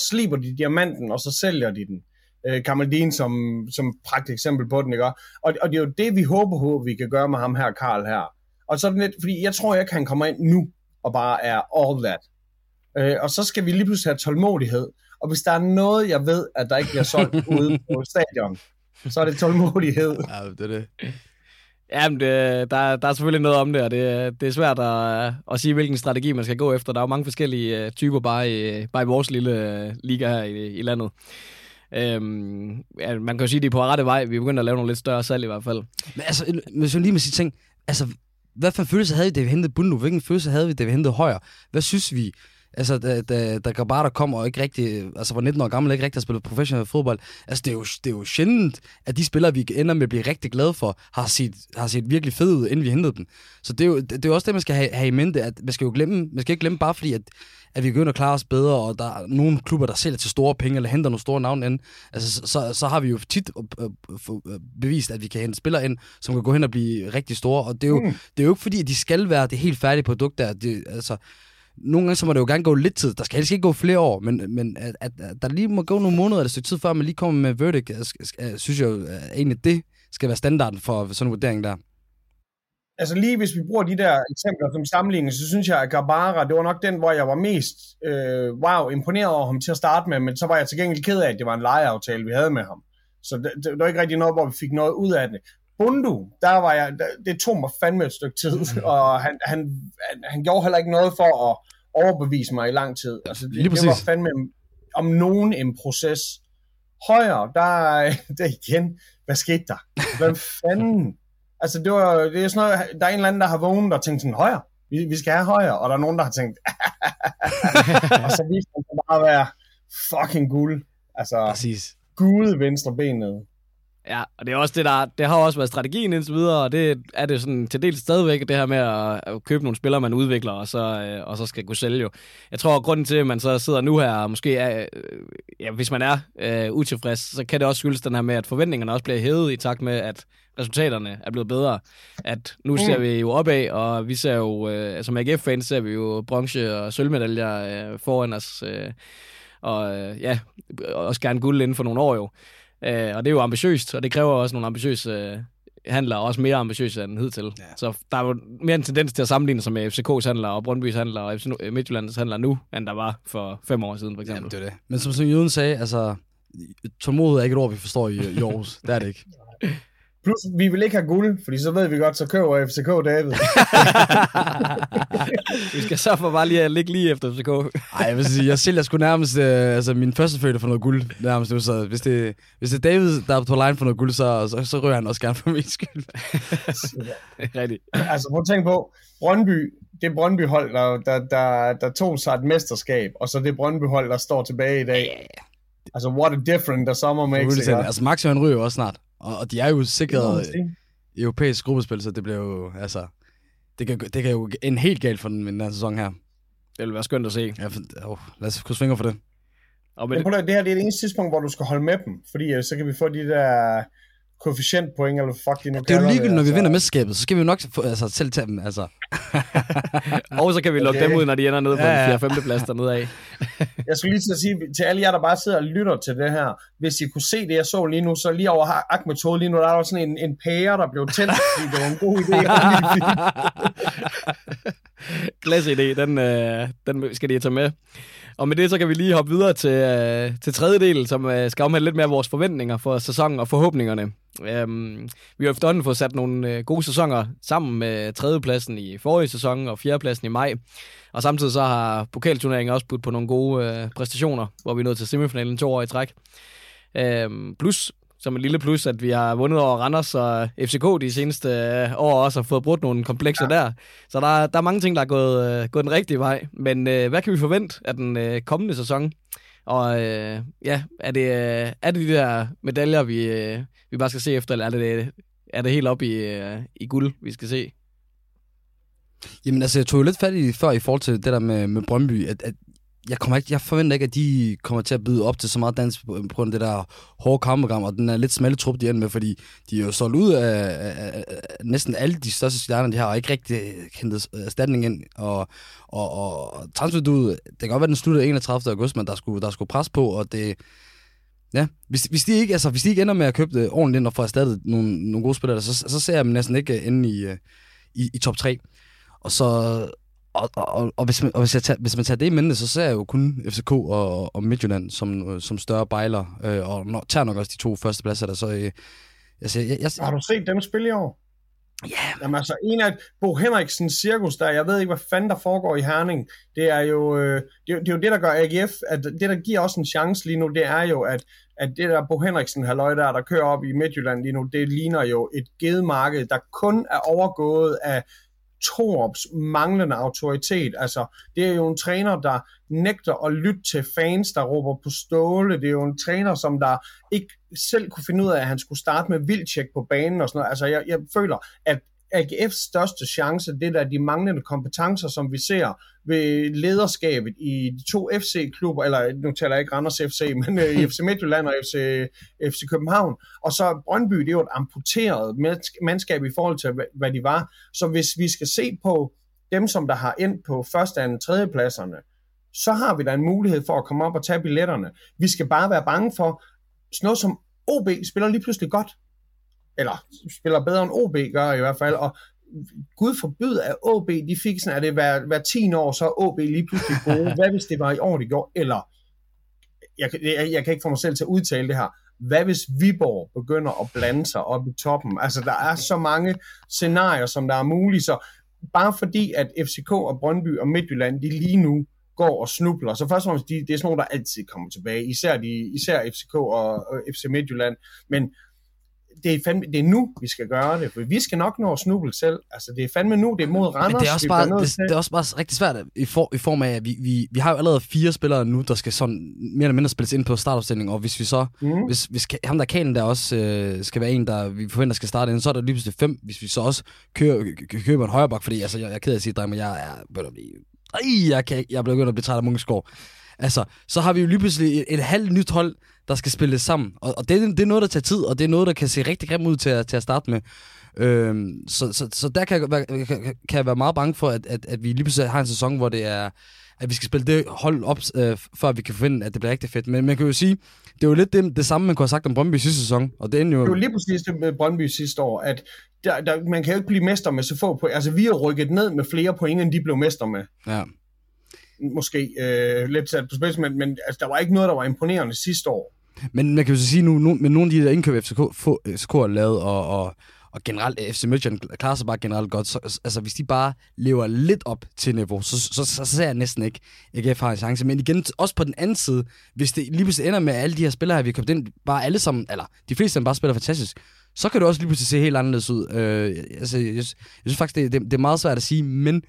sliber de diamanten, og så sælger de den. Øh, Kamaldin som, som pragt eksempel på den, ikke? Og, og det er jo det, vi håber på, vi kan gøre med ham her, Karl her. Og så er det lidt, fordi jeg tror ikke, han kommer ind nu, og bare er all that. Øh, og så skal vi lige pludselig have tålmodighed. Og hvis der er noget, jeg ved, at der ikke bliver solgt ude på stadion, så er det tålmodighed. Ja, det er det. Jamen, det, der, der er selvfølgelig noget om det, og det, det er svært at, at sige, hvilken strategi man skal gå efter. Der er jo mange forskellige øh, typer bare i, bare i vores lille øh, liga her i, i landet. Øhm, ja, man kan jo sige, at de er på rette vej. Vi er begyndt at lave nogle lidt større salg i hvert fald. Men altså, hvis jeg lige må sige ting, altså, hvad for en følelse havde vi, da vi hentede Bundu? Hvilken følelse havde vi, da vi hentede Højer? Hvad synes vi, altså, da, da, da Grabata kom og ikke rigtig, altså var 19 år gammel og ikke rigtig har spillet professionel fodbold, altså det er, jo, det er jo sjældent, at de spillere, vi ender med at blive rigtig glade for, har set, har set virkelig fede ud, inden vi hentede dem. Så det er jo, det, er jo også det, man skal have, have i mente, at man skal jo glemme, man skal ikke glemme bare fordi, at, at vi begynder at klare os bedre, og der er nogle klubber, der sælger til store penge, eller henter nogle store navne ind, altså, så, så, så har vi jo tit øh, øh, øh, bevist, at vi kan hente spillere ind, som kan gå hen og blive rigtig store, og det er jo, mm. det er jo ikke fordi, at de skal være det helt færdige produkt der, det, altså, nogle gange så må det jo gerne gå lidt tid. Der skal helst ikke gå flere år, men, men at, at, at der lige må gå nogle måneder eller et stykke tid, før man lige kommer med verdict, øh, øh, synes jeg jo øh, egentlig, det skal være standarden for sådan en vurdering der. Altså lige hvis vi bruger de der eksempler som sammenligning, så synes jeg, at Gabara, det var nok den, hvor jeg var mest øh, wow, imponeret over ham til at starte med, men så var jeg til gengæld ked af, at det var en lejeaftale, vi havde med ham. Så det, det, det var ikke rigtig noget, hvor vi fik noget ud af det. Bundu, der var jeg, det tog mig fandme et stykke tid, og han, han, han, han gjorde heller ikke noget for at overbevise mig i lang tid. Altså, det, det var fandme om nogen en proces. Højere, der, der igen, hvad skete der? Hvad fanden? Altså, det, var, det er sådan noget, der er en eller anden, der har vågnet og tænkt sådan, højere, vi, vi skal have højere, og der er nogen, der har tænkt, og så viste han sig bare at være fucking guld. Altså, Præcis. gud venstre benet. Ja, og det er også det, der det har også været strategien indtil videre, og det er det sådan til dels stadigvæk, det her med at, at købe nogle spillere, man udvikler, og så, øh, og så skal kunne sælge jo. Jeg tror, at grunden til, at man så sidder nu her, og måske er, øh, ja, hvis man er øh, utilfreds, så kan det også skyldes den her med, at forventningerne også bliver hævet i takt med, at resultaterne er blevet bedre. At nu ser vi jo opad, og vi ser jo, øh, som AGF-fans ser vi jo bronze- og sølvmedaljer øh, foran os, øh, og øh, ja, også gerne guld inden for nogle år jo. Øh, og det er jo ambitiøst, og det kræver også nogle ambitiøse øh, handler, også mere ambitiøse end hidtil. Ja. Så der er jo mere en tendens til at sammenligne sig med FCK's handler og Brøndby's handler og FC Midtjyllands handler nu, end der var for fem år siden, for eksempel. Jamen, det er det. Men som, som Jøden sagde, altså, tålmodighed er ikke et ord, vi forstår i, i Aarhus. det er det ikke. Plus, vi vil ikke have guld, fordi så ved vi godt, så køber FCK David. vi skal så for bare lige at ligge lige efter FCK. Nej, jeg vil sige, jeg sælger sgu nærmest øh, altså, min første fødte for noget guld. Nærmest nu, så hvis det, hvis det er David, der er på line for noget guld, så, så, så rører han også gerne for min skyld. Rigtigt. Altså, prøv at tænke på, Brøndby, det Brøndby-hold, der, der, der, der tog sig et mesterskab, og så det Brøndby-hold, der står tilbage i dag. Altså, what a difference der summer makes. Altså, Max han ryger også snart. Og, og de er jo sikret europæisk gruppespil, så det bliver jo, altså, det kan, det kan jo en helt galt for den, den her sæson her. Det vil være skønt at se. Ja, for, oh, lad os krydse fingre for det. Og men... det her det er det eneste tidspunkt, hvor du skal holde med dem, fordi øh, så kan vi få de der koefficientpoint, eller fuck de nu Det er jo ligegyldigt, når vi altså. vinder mesterskabet, så skal vi jo nok få, altså, selv tage dem, altså. og så kan vi lukke okay. dem ud, når de ender nede på ja, ja. 4. 5. plads dernede af. jeg skulle lige til at sige til alle jer, der bare sidder og lytter til det her, hvis I kunne se det, jeg så lige nu, så lige over Ahmed Tode lige nu, der er der sådan en, en pære, der blev tændt, fordi det var en god idé. Klasse idé, den, øh, den skal de tage med. Og med det, så kan vi lige hoppe videre til, øh, til tredje del, som øh, skal omhandle lidt mere vores forventninger for sæsonen og forhåbningerne. Øhm, vi har efterhånden fået sat nogle øh, gode sæsoner sammen med tredjepladsen i forrige sæson og fjerdepladsen i maj. Og samtidig så har pokalturneringen også budt på nogle gode øh, præstationer, hvor vi er nået til semifinalen to år i træk. Øhm, plus som et lille plus, at vi har vundet over Randers og FCK de seneste øh, år også har fået brudt nogle komplekser ja. der. Så der, der er mange ting, der er gået, øh, gået den rigtige vej. Men øh, hvad kan vi forvente af den øh, kommende sæson? Og øh, ja, er det, øh, er det de der medaljer, vi, øh, vi bare skal se efter, eller er det, er det helt op i, øh, i guld, vi skal se? Jamen altså, jeg tog jo lidt fat i før i forhold til det der med, med Brøndby, at, at jeg, kommer ikke, jeg forventer ikke, at de kommer til at byde op til så meget dans på, på grund af det der hårde kampprogram, og den er lidt smalle trup, de ender med, fordi de er jo solgt ud af, af, af, af næsten alle de største stjerner, de har, og ikke rigtig hentet erstatning ind, og, og, og transferduet, det kan godt være, den slutter 31. august, men der skulle, der skulle pres på, og det, Ja, hvis, hvis, de ikke, altså, hvis de ikke ender med at købe det ordentligt ind og få erstattet nogle, nogle gode spillere, så, så ser jeg dem næsten ikke inde i, øh, i, i top 3. Og så, og, og, og, hvis, man, og hvis, jeg tager, hvis man tager det i mente, så ser jeg jo kun FCK og, og Midtjylland som, som større bejler, øh, og når, tager nok også de to første pladser der, så... Øh, altså, jeg, jeg, Har du set dem spille i år? Yeah. Jamen altså, en af Bo Henriksens cirkus der, jeg ved ikke, hvad fanden der foregår i Herning, det er jo, øh, det, det, er jo det, der gør AGF, at det, der giver os en chance lige nu, det er jo, at, at det der Bo Henriksen halløj der, der kører op i Midtjylland lige nu, det ligner jo et gedemarked, der kun er overgået af Torps manglende autoritet. Altså, det er jo en træner, der nægter at lytte til fans, der råber på ståle. Det er jo en træner, som der ikke selv kunne finde ud af, at han skulle starte med vildtjek på banen og sådan noget. Altså, jeg, jeg føler, at AGF's største chance, det er de manglende kompetencer, som vi ser ved lederskabet i de to FC-klubber, eller nu taler jeg ikke Randers FC, men øh, i FC Midtjylland og FC, FC København. Og så Brøndby, det er jo et amputeret mandskab i forhold til, hvad de var. Så hvis vi skal se på dem, som der har ind på første, anden, tredje pladserne, så har vi da en mulighed for at komme op og tage billetterne. Vi skal bare være bange for, sådan noget som OB spiller lige pludselig godt eller spiller bedre end OB gør i hvert fald, og Gud forbyd, at OB, de fik sådan, at det hver, hver 10 år, så er OB lige pludselig gode. Hvad hvis det var i år, de gjorde? Eller, jeg, jeg, jeg kan ikke få mig selv til at udtale det her, hvad hvis Viborg begynder at blande sig op i toppen? Altså, der er så mange scenarier, som der er mulige, så bare fordi, at FCK og Brøndby og Midtjylland, de lige nu går og snubler. Så først og fremmest, de, det er sådan nogle, der altid kommer tilbage, især, de, især FCK og, og FC Midtjylland. Men det er, fandme, det er nu, vi skal gøre det, for vi skal nok nå at snuble selv. Altså, det er fandme nu, det er mod Randers. Men det er også, bare, det, det er også bare rigtig svært i, for, i form af, at vi, vi, vi har jo allerede fire spillere nu, der skal sådan mere eller mindre spilles ind på startopstillingen, og hvis vi så, mm. hvis, hvis ham der Kanen der også øh, skal være en, der vi forventer skal starte ind, så er der lige pludselig fem, hvis vi så også kører, køber en højre bak, fordi altså, jeg, jeg er ked af at sige, men jeg er ej, jeg, kan, jeg er begyndt at blive træt af Munkeskov. Altså, så har vi jo lige pludselig et, et halvt nyt hold, der skal spille sammen. Og, og det, det er noget, der tager tid, og det er noget, der kan se rigtig grimt ud til at, til at starte med. Øhm, så, så, så der kan jeg, være, kan, kan jeg være meget bange for, at, at, at vi lige pludselig har en sæson, hvor det er at vi skal spille det hold op, øh, før vi kan finde, at det bliver rigtig fedt. Men man kan jo sige, det er jo lidt det, det samme, man kunne have sagt om Brøndby sidste sæson. Og det, er jo... det jo lige præcis det med Brøndby sidste år, at der, der, man kan jo ikke blive mester med så få point. Altså, vi har rykket ned med flere point, end de blev mester med. Ja måske øh, lidt sat på spids, men, men altså, der var ikke noget, der var imponerende sidste år. Men man kan jo så sige nu, nu med nogle af de der indkøb, FCK, FCK har lavet, og, og, og generelt, øh, FC Midtjylland klarer sig bare generelt godt, så, altså hvis de bare lever lidt op til niveau, så, så, så, så ser jeg næsten ikke, at AGF har en chance. Men igen, også på den anden side, hvis det lige pludselig ender med, at alle de her spillere, her, vi har købt ind, bare alle sammen, eller de fleste af dem bare spiller fantastisk, så kan det også lige pludselig se helt anderledes ud. Øh, altså, jeg, jeg synes faktisk, det, det, det er meget svært at sige, men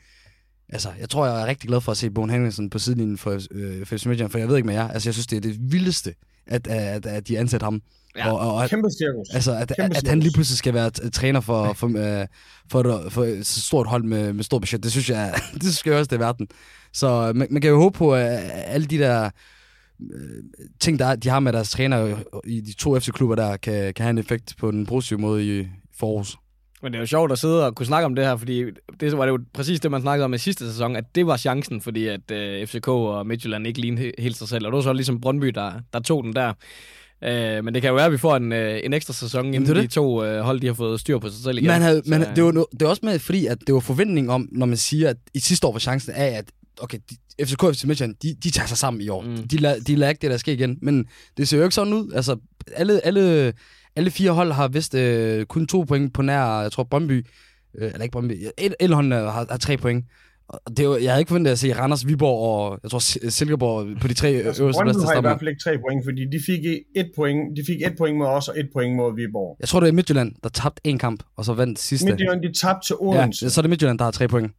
altså, jeg tror, jeg er rigtig glad for at se Bogen Henningsen på sidelinjen for øh, FC Midtjylland, for jeg ved ikke med jer. Altså, jeg synes, det er det vildeste, at, at, at de ansat ham. Ja, og, og at, kæmpe cirkus. Altså, at, kæmpe at, at han lige pludselig skal være træner for, for, uh, for, et, for et stort hold med, med stor budget, det synes jeg, det synes jeg også, det er verden. Så man, man kan jo håbe på, at alle de der uh, ting, der, de har med deres træner i de to FC-klubber der, kan, kan have en effekt på den positive måde i, i forårs. Men det er jo sjovt at sidde og kunne snakke om det her, fordi det var det jo præcis det, man snakkede om i sidste sæson, at det var chancen, fordi at uh, FCK og Midtjylland ikke lignede helt sig selv. Og det var så ligesom Brøndby, der, der tog den der. Uh, men det kan jo være, at vi får en, uh, en ekstra sæson, inden det de to uh, hold de har fået styr på sig selv igen. Man havde, man, så, det, var, det var også med, fordi at det var forventning om, når man siger, at i sidste år var chancen af, at okay, de, FCK og FC Midtjylland, de, de tager sig sammen i år. Mm. De, de lader ikke det, der sker igen. Men det ser jo ikke sådan ud. Altså, alle, alle alle fire hold har vist øh, kun to point på nær, jeg tror, Brøndby, øh, eller ikke Brøndby, Elholm har, har tre point. Og det er jo, jeg havde ikke forventet at se Randers, Viborg og jeg tror Silkeborg på de tre altså, øverste Brøndby har i hvert fald ikke tre point, fordi de fik et point, de fik et point mod os og et point mod Viborg. Jeg tror, det er Midtjylland, der tabte en kamp, og så vandt sidste. Midtjylland, de tabte til Odense. Ja, så er det Midtjylland, der har tre point.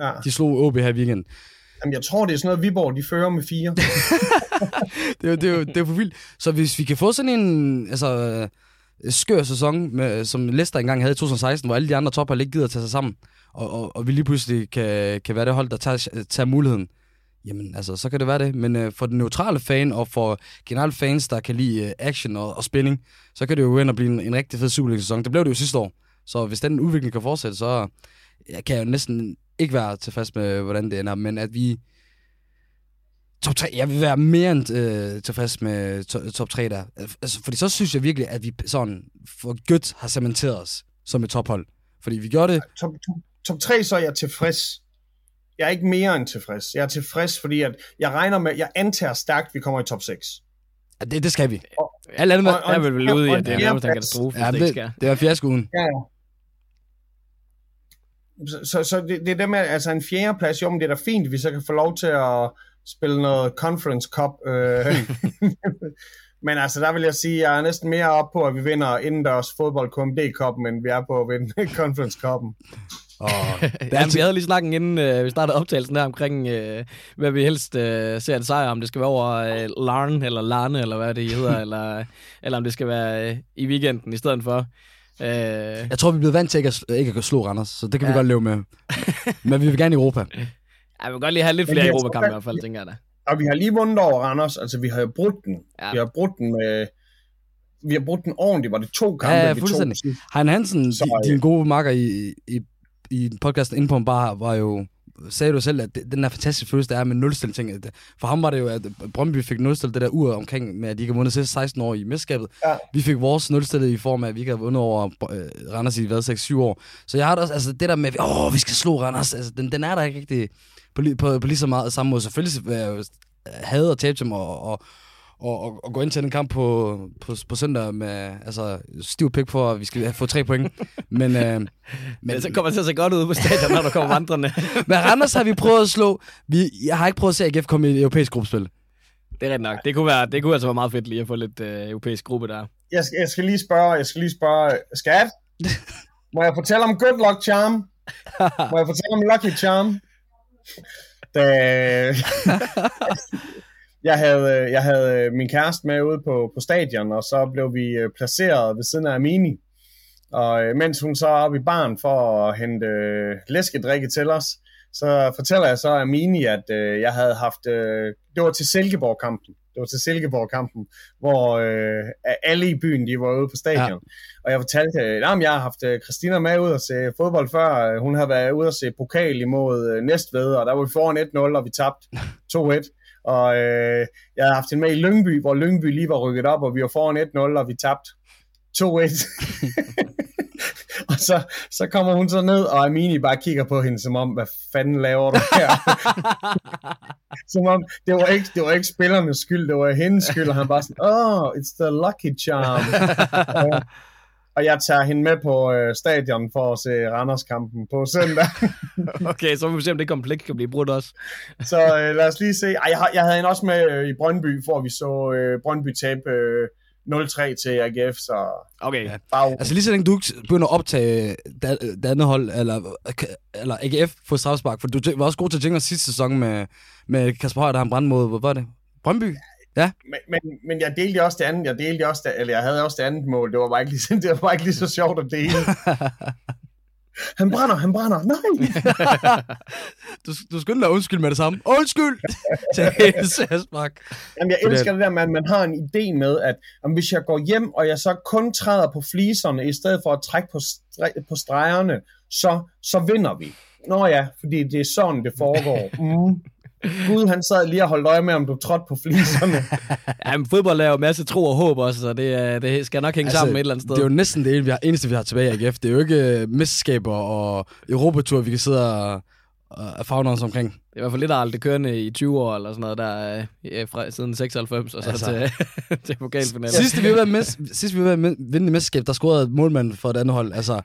Ja. De slog OB her i weekenden. Jamen, jeg tror, det er sådan noget, Viborg, de fører med fire. det, er jo, det, er jo, det er for vildt. Så hvis vi kan få sådan en, altså, skør sæson, med, som Leicester engang havde i 2016, hvor alle de andre topper ikke gider at tage sig sammen, og, og, og vi lige pludselig kan, kan være det hold, der tager, tager muligheden, jamen altså, så kan det være det. Men øh, for den neutrale fan, og for generelt fans, der kan lide øh, action og, og spænding, så kan det jo gå ind og blive en, en rigtig fed Superliga-sæson. Det blev det jo sidste år. Så hvis den udvikling kan fortsætte, så jeg kan jeg jo næsten ikke være tilfreds med, hvordan det ender. Men at vi top 3, jeg vil være mere end øh, tilfreds med to, top 3 der. Altså, fordi så synes jeg virkelig, at vi sådan for godt har cementeret os som et tophold. Fordi vi gjorde det... Top, top, top 3, så er jeg tilfreds. Jeg er ikke mere end tilfreds. Jeg er tilfreds, fordi at jeg regner med, jeg antager stærkt, at vi kommer i top 6. Ja, det, det skal vi. Og, Alt andet er vel vel ude i, at det er nærmest en katastrofe, ja, det, det, det er fiaskoen. Ja, så, så, så det, det er det med, altså en fjerdeplads, jo, men det er da fint, vi så kan få lov til at spille noget Conference Cup. Øh. men altså, der vil jeg sige, jeg er næsten mere op på, at vi vinder indendørs fodbold KMD-koppen, end vi er på at vinde Conference Cuppen. Oh, det er, vi havde lige snakket inden øh, vi startede optagelsen der omkring, øh, hvad vi helst øh, ser en sejr, om det skal være over øh, Larn eller Larne, eller hvad det hedder, eller, eller om det skal være øh, i weekenden i stedet for. Øh, jeg tror, vi er blevet vant til ikke at, ikke at slå Randers, så det kan ja. vi godt leve med. Men vi vil gerne i Europa. Vi vil godt lige have lidt flere Europakampe i hvert fald, tænker jeg da. Og vi har lige vundet over Randers, altså vi har jo brudt den. Ja. Vi har brudt den med vi har brugt den ordentligt. Var det to kampe, ja, ja, tog? Hein Hansen, så, din gode makker i, i, i podcasten inde på en bar, var jo sagde du selv, at det, den der fantastiske følelse, der er med nulstil ting. For ham var det jo, at Brøndby fik nulstil det der ur omkring, med at de ikke har vundet 16 år i mesterskabet. Ja. Vi fik vores nulstil i form af, at vi ikke har vundet over uh, Randers i, hvad, 6-7 år. Så jeg har da også, altså det der med, åh, vi skal slå Randers, altså, den, den er der ikke rigtig på, på, på lige så meget samme måde. Selvfølgelig jeg have at tabe dem og, og, og, og, og gå ind til den kamp på, på, på søndag med altså, stiv pik for, at vi skal få tre point. Men, øh, men så kommer det til at se godt ud på stadion, når der kommer vandrende. men Randers har vi prøvet at slå. Vi, jeg har ikke prøvet at se AGF komme i et europæisk gruppespil. Det er ret nok. Det kunne, være, det kunne altså være meget fedt lige at få lidt øh, europæisk gruppe der. Jeg skal, jeg skal lige spørge, jeg skal lige spørge, skat, må jeg fortælle om Good Luck Charm? Må jeg fortælle om Lucky Charm? Da, jeg havde, jeg havde øh, min kæreste med ude på, på stadion, og så blev vi øh, placeret ved siden af Amini. Og øh, mens hun så er oppe i barn for at hente læskedrikke til os, så fortæller jeg så Amini, at øh, jeg havde haft, øh, det var til Silkeborg-kampen, det var til Silkeborg-kampen, hvor øh, alle i byen, de var ude på stadion. Ja. Og jeg fortalte, at jeg har haft Christina med ud og se fodbold før. Hun har været ude og se pokal imod Næstved, og der var vi foran 1-0, og vi tabte 2-1. Og øh, jeg havde haft hende med i Lyngby, hvor Lyngby lige var rykket op, og vi var foran 1-0, og vi tabte 2-1. og så, så kommer hun så ned, og Amini bare kigger på hende, som om, hvad fanden laver du her? som om, det var, ikke, det var ikke spillernes skyld, det var hendes skyld, og han bare sådan, oh, it's the lucky charm. og jeg tager hende med på øh, stadion for at se Randers-kampen på søndag. okay, så må vi se, om det komplet kan blive brudt også. så øh, lad os lige se. Ej, jeg, jeg havde hende også med øh, i Brøndby, for vi så øh, Brøndby tabe øh, 0-3 til AGF, så... Okay. Ja. Bare... Altså lige så længe du begynder at optage det, andet hold, eller, eller AGF få strafspark, for du var også god til at tænke sidste sæson med, med Kasper Højer, der har en brand mod, hvor var det? Brøndby? Ja. Men, men, men jeg delte også det andet, jeg delte også det, eller jeg havde også det andet mål, det var bare ikke lige, det var bare ikke lige så sjovt at dele. Han brænder, han brænder. Nej! du, du skynder dig undskyld med det samme. Undskyld! Jamen, jeg elsker det der med, at man har en idé med, at om hvis jeg går hjem, og jeg så kun træder på fliserne, i stedet for at trække på, stre- på stregerne, så, så vinder vi. Nå ja, fordi det er sådan, det foregår. Mm. Gud, han sad lige og holdt øje med, om du trådte på fliserne. ja, men fodbold er jo masser tro og håb også, så det, det skal nok hænge altså, sammen et eller andet sted. Det er jo næsten det eneste, vi har tilbage i AGF. Det er jo ikke uh, mesterskaber og Europatur, vi kan sidde og, og fagne os omkring. Det er i hvert fald lidt aldrig kørende i 20 år, eller sådan noget, der ja, fra, siden 96, og så altså, til, til pokalfinalen. Sidst vi var med, sidst vi var med vinde mesterskab, der scorede målmanden for et andet hold. Altså,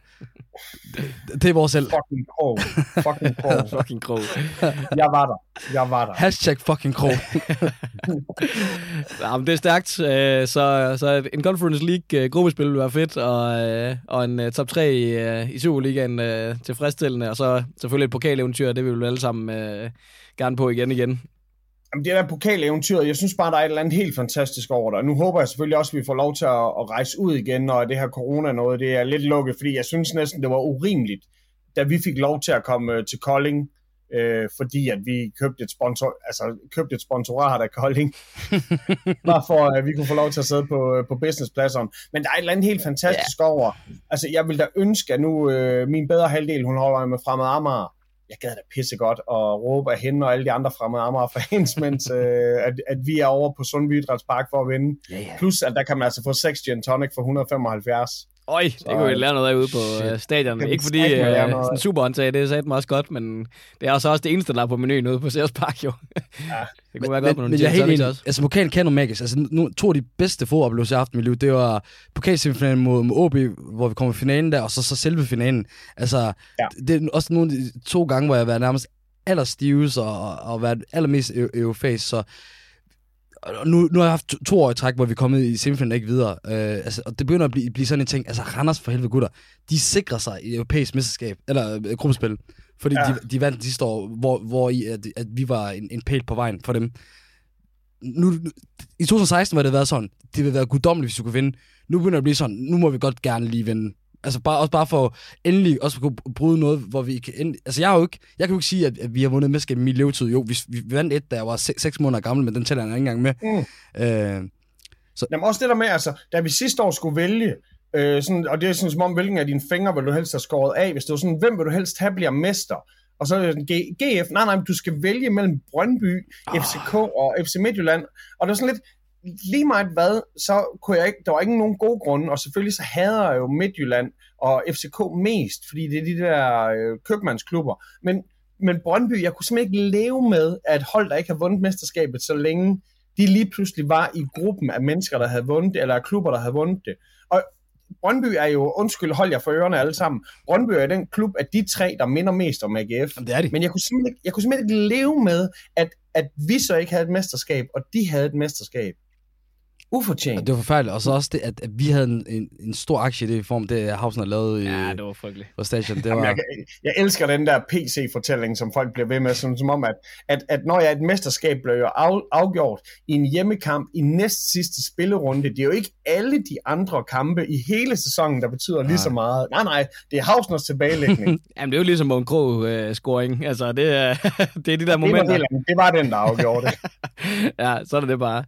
det, det er vores selv. Fucking krog. Fucking krog. fucking krog. Jeg var der. Jeg var der. Hashtag fucking krog. ja, men det er stærkt. Øh, så, så en Conference League øh, gruppespil vil være fedt, og, øh, og en top 3 i, i Superligaen tilfredsstillende, og så selvfølgelig et pokaleventyr, det vil vi alle sammen gerne på igen igen. Jamen, det der pokaleventyr, jeg synes bare, der er et eller andet helt fantastisk over det. Nu håber jeg selvfølgelig også, at vi får lov til at, at rejse ud igen, og det her corona noget, det er lidt lukket, fordi jeg synes næsten, det var urimeligt, da vi fik lov til at komme øh, til Kolding, øh, fordi at vi købte et, sponsor, altså, købte et sponsorat af Kolding, bare for at vi kunne få lov til at sidde på, øh, på businesspladserne. Men der er et eller andet helt fantastisk yeah. over. Altså, jeg vil da ønske, at nu øh, min bedre halvdel, hun holder med fremad Amager, jeg gad da pisse godt at råbe af hende og alle de andre fremmede Amager fans, mens øh, at, at vi er over på Sundby Idrætspark for at vinde. Ja, ja. Plus, at der kan man altså få 6 gin tonic for 175. Øj, det Så, kunne vi lære noget af ude på shit. uh, stadion. Ikke fordi uh, sådan superhåndtag, det er sat mig også godt, men det er også også det eneste, der er på menuen ude på Sears Park, jo. Ja. det kunne være godt på nogle men jeg er helt tonics enig. også. Altså, pokalen kan noget magisk. Altså, nu, to af de bedste fodoplevelser, jeg har haft i mit liv, det var pokalsemifinalen mod, mod OB, hvor vi kom i finalen der, og så, så selve finalen. Altså, Ja. det er også nogle de to gange, hvor jeg har været nærmest allerstivest og, og, og været allermest eu- europæisk, så og nu, nu har jeg haft to, to år i træk, hvor vi er kommet i semifinalen ikke videre. Øh, altså, og det begynder at blive, blive sådan en ting. Altså, Randers for helvede gutter, de sikrer sig i europæisk mesterskab, eller øh, gruppespil. Fordi Ja. de, de vandt sidste år, hvor, hvor i, at, at vi var en, en pæl på vejen for dem. Nu, nu- I 2016 var det været sådan, det ville være guddommeligt, hvis vi kunne vinde. Nu begynder det at blive sådan, nu må vi godt gerne lige vinde. Altså bare, også bare for endelig også at kunne bryde noget, hvor vi kan... End, altså jeg har jo ikke, jeg kan jo ikke sige, at, at vi har vundet mesterskab i min levetid. Jo, vi, vi vandt et, da jeg var 6 måneder gammel, men den tæller jeg ikke engang med. Mm. Øh, Jamen også det der med, altså, da vi sidste år skulle vælge, øh, sådan, og det er sådan som om, hvilken af dine fingre vil du helst have skåret af, hvis det var sådan, hvem vil du helst have bliver mester? Og så er det sådan, G- GF, nej nej, du skal vælge mellem Brøndby, FCK og FC Midtjylland. Og det var sådan lidt, lige meget hvad, så kunne jeg ikke, der var ikke nogen gode grunde, og selvfølgelig så hader jeg jo Midtjylland og FCK mest, fordi det er de der øh, købmandsklubber. Men, men Brøndby, jeg kunne simpelthen ikke leve med, at hold, der ikke har vundet mesterskabet så længe, de lige pludselig var i gruppen af mennesker, der havde vundet det, eller af klubber, der havde vundet det. Og Brøndby er jo, undskyld, hold jer for ørerne alle sammen, Brøndby er den klub af de tre, der minder mest om AGF. jamen, det er de. Men jeg kunne simpelthen ikke, jeg kunne simpelthen ikke leve med, at, at vi så ikke havde et mesterskab, og de havde et mesterskab. Ufortjent. Og det var forfærdeligt. Og så også det, at, at vi havde en, en, en stor aktie i det form, det Hausen har lavet i, Ja, det var frygteligt. på station. Det Jamen, var, jeg, jeg elsker den der PC-fortælling, som folk bliver ved med, som, som om, at, at, at når jeg et mesterskab bliver jo af, afgjort i en hjemmekamp i næst sidste spillerunde, det er jo ikke alle de andre kampe i hele sæsonen, der betyder lige så meget. Nej, nej, det er Hausners tilbagelægning. Jamen, det er jo ligesom en Krog-scoring. altså, det er, det er de der det, var momenter. det, det var den, der afgjorde det. ja, så er det bare.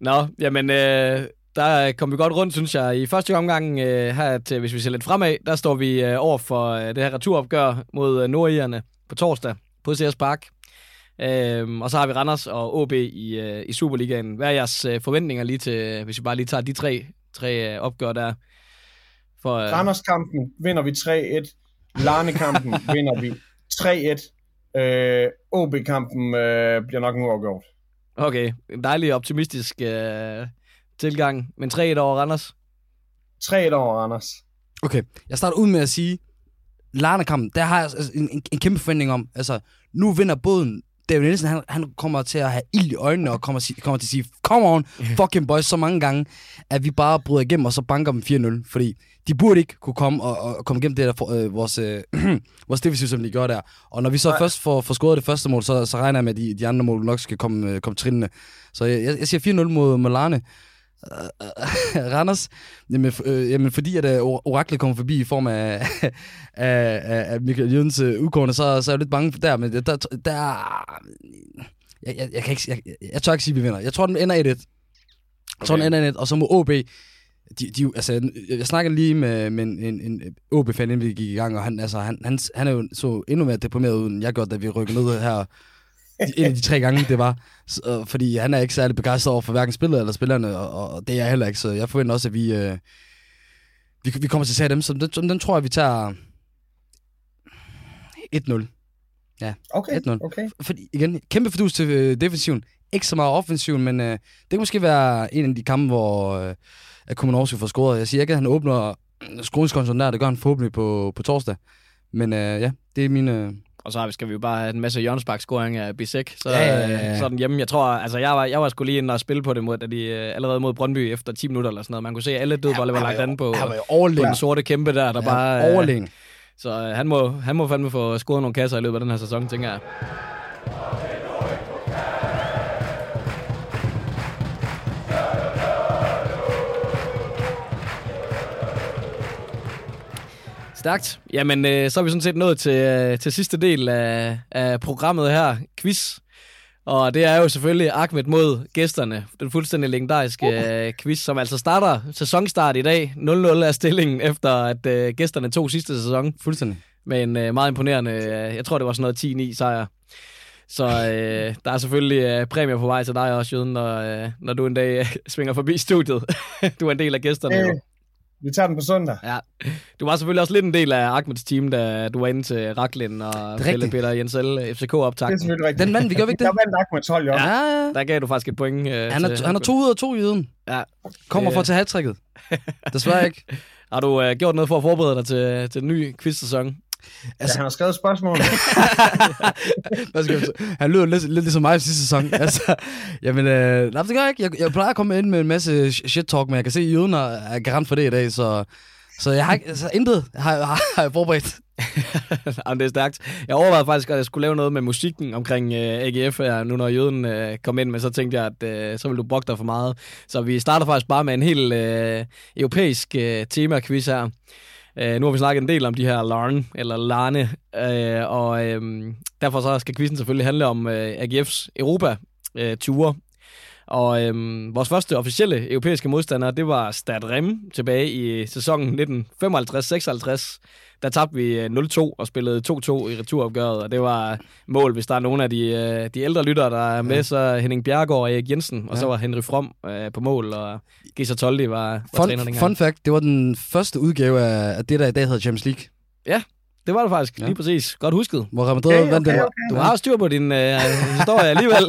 Nå, jamen, øh, der kom vi godt rundt, synes jeg. I første omgang, øh, her til, hvis vi ser lidt fremad, der står vi øh, over for øh, det her returopgør mod øh, Nordirerne på torsdag på CS Park. Øhm, og så har vi Randers og OB i, øh, i Superligaen. Hvad er jeres øh, forventninger lige til, hvis vi bare lige tager de tre, tre øh, opgør der? For, øh, Randers-kampen vinder vi 3-1. Larne-kampen vinder vi 3-1. Øh, OB-kampen øh, bliver nok en uafgjort. Okay, en dejlig optimistisk øh, tilgang. Men 3-1 over Randers. 3-1 over Randers. Okay, jeg starter ud med at sige, Larnekampen, der har jeg altså en, en, en kæmpe forventning om. Altså, nu vinder båden. David Nielsen, han, han kommer til at have ild i øjnene, og kommer, sig- kommer til at sige, come on, fucking boys, så mange gange, at vi bare bryder igennem, og så banker dem 4-0. Fordi de burde ikke kunne komme og, og komme igennem det der, for, øh, vores, øh, vores defensiv, som de gør der. Og når vi så Nej. først får, får scoret det første mål, så, så regner jeg med, at de, de andre mål nok skal komme, øh, komme trindende. Så jeg, jeg, siger 4-0 mod, mod Larne. Randers, jamen, øh, jamen fordi at øh, or- oraklet kommer forbi i form af, af, af, Michael Jødens øh, udkårende, så, så er jeg lidt bange for der, men der, der, der jeg, jeg, jeg, kan ikke, jeg, jeg, tør ikke sige, at vi vinder. Jeg tror, den ender 1-1. Jeg tror, Okay. den ender 1 og så må OB, de, de, altså, jeg, snakker lige med, med en, en, en OB-fan, inden vi gik i gang, og han, altså, han, han, han er jo så endnu mere deprimeret ud, end jeg gjorde, da vi rykkede ned her en af de tre gange, det var. Så, øh, fordi han er ikke særlig begejstret over for hverken spillet eller spillerne, og, og, det er jeg heller ikke, så jeg forventer også, at vi, øh, vi, vi kommer til at tage dem, så den, den tror jeg, vi tager 1-0. Okay, 1-0. okay. Fordi igen, kæmpe fordus til øh, defensiven. Ikke så meget offensiven, men øh, det kan måske være en af de kampe, hvor øh, at Kumanovski får scoret. Jeg siger ikke, at han åbner skrueskontoen der, det gør han forhåbentlig på, på torsdag. Men øh, ja, det er mine... Øh, Og så skal vi jo bare have en masse hjørnesparkscoring af Bisek. Så, Ja, ja, ja, ja. øh, så er den hjemme. Jeg tror, altså jeg var, jeg var sgu lige inde og spille på det, mod, da de, øh, allerede mod Brøndby efter 10 minutter eller sådan noget. Man kunne se, at alle dødbolde var lagt an på, var på den sorte kæmpe der, der Ja, bare... øh, overlegen. Så øh, han, må, han må fandme få scoret nogle kasser i løbet af den her sæson, tænker jeg. Stærkt. Jamen, øh, så er vi sådan set nået til, øh, til sidste del af, af programmet her, quiz. Og det er jo selvfølgelig Ahmed mod gæsterne. Den fuldstændig legendariske øh, quiz, som altså starter sæsonstart i dag. 0-0 er stillingen efter, at øh, gæsterne tog sidste sæson Fuldstændig. med en øh, meget imponerende, øh, jeg tror det var sådan noget 10-9 sejr. Så øh, der er selvfølgelig øh, præmier på vej til dig også, Jøden, når, øh, når du en dag øh, svinger forbi studiet. du er en del af gæsterne. Øh, jo. Vi tager den på søndag. Ja. Du var selvfølgelig også lidt en del af Ahmeds team, da du var inde til Raklin og Pelle. Peter Jensel FCK Det er selvfølgelig rigtigt. Den mand, vi gør ikke det? Jeg vandt Ahmeds hold, jo. Ja. Ja. Der gav du faktisk et point. Øh, Han til er, han er to ud af to i yden. Ja. Kommer Det- for at tage hat Desværre ikke. Har du øh, gjort noget for at forberede dig til, til den nye quiz-sæson? Altså, ja, han har skrevet spørgsmål. Han lyder lidt, lidt ligesom mig sidste sæson. altså, jamen, øh, nej, det gør jeg ikke. Jeg, jeg plejer at komme ind med en masse shit-talk, men jeg kan se, at Jøden er er garant for det i dag, så, så jeg har ikke, altså, intet har, har, har jeg forberedt. Jamen, det er stærkt. Jeg overvejede faktisk, at jeg skulle lave noget med musikken omkring øh, AGF her, nu når jøden øh, kom ind, men så tænkte jeg, at øh, så ville du brokke dig for meget. Så vi starter faktisk bare med en helt øh, europæisk øh, tema-quiz her. Øh, nu har vi snakket en del om de her Larn, eller Larne, øh, og øh, derfor så skal quizzen selvfølgelig handle om øh, AGF's Europa-ture. Øh, og øhm, vores første officielle europæiske modstander, det var Stad Rem tilbage i sæsonen 1955-56. Der tabte vi øh, 0-2 og spillede 2-2 i returopgøret, og det var mål, hvis der er nogle af de, øh, de ældre lyttere, der er med, så Henning Bjergård og Erik Jensen, og så Ja. var Henry From øh, på mål, og Gisa Toldi var, var træner Fun, dengang. fun fact, det var den første udgave af, det, der i dag hedder Champions League. Det var det faktisk, Ja. lige præcis. Godt husket. Hvor Real Madrid Okay, vandt den. okay, Du har styr på din øh, historie alligevel.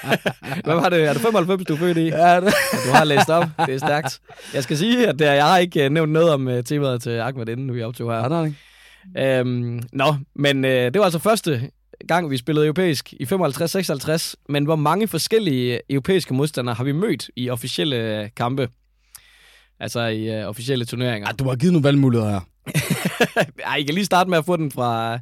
Hvad var det? Er det 95, du er født i? Ja, det. Du har læst op. Det er stærkt. Jeg skal sige, at øh, jeg har ikke øh, nævnt noget om øh, temaet til Ahmed, inden vi optog her. Ja, nej, ikke. Øhm, nå, men øh, det var altså første gang, vi spillede europæisk i 55-56. Men hvor mange forskellige europæiske modstandere har vi mødt i officielle øh, kampe? Altså i øh, officielle turneringer. Ja, du har givet nogle valgmuligheder her. Ej, I kan lige starte med at få den fra,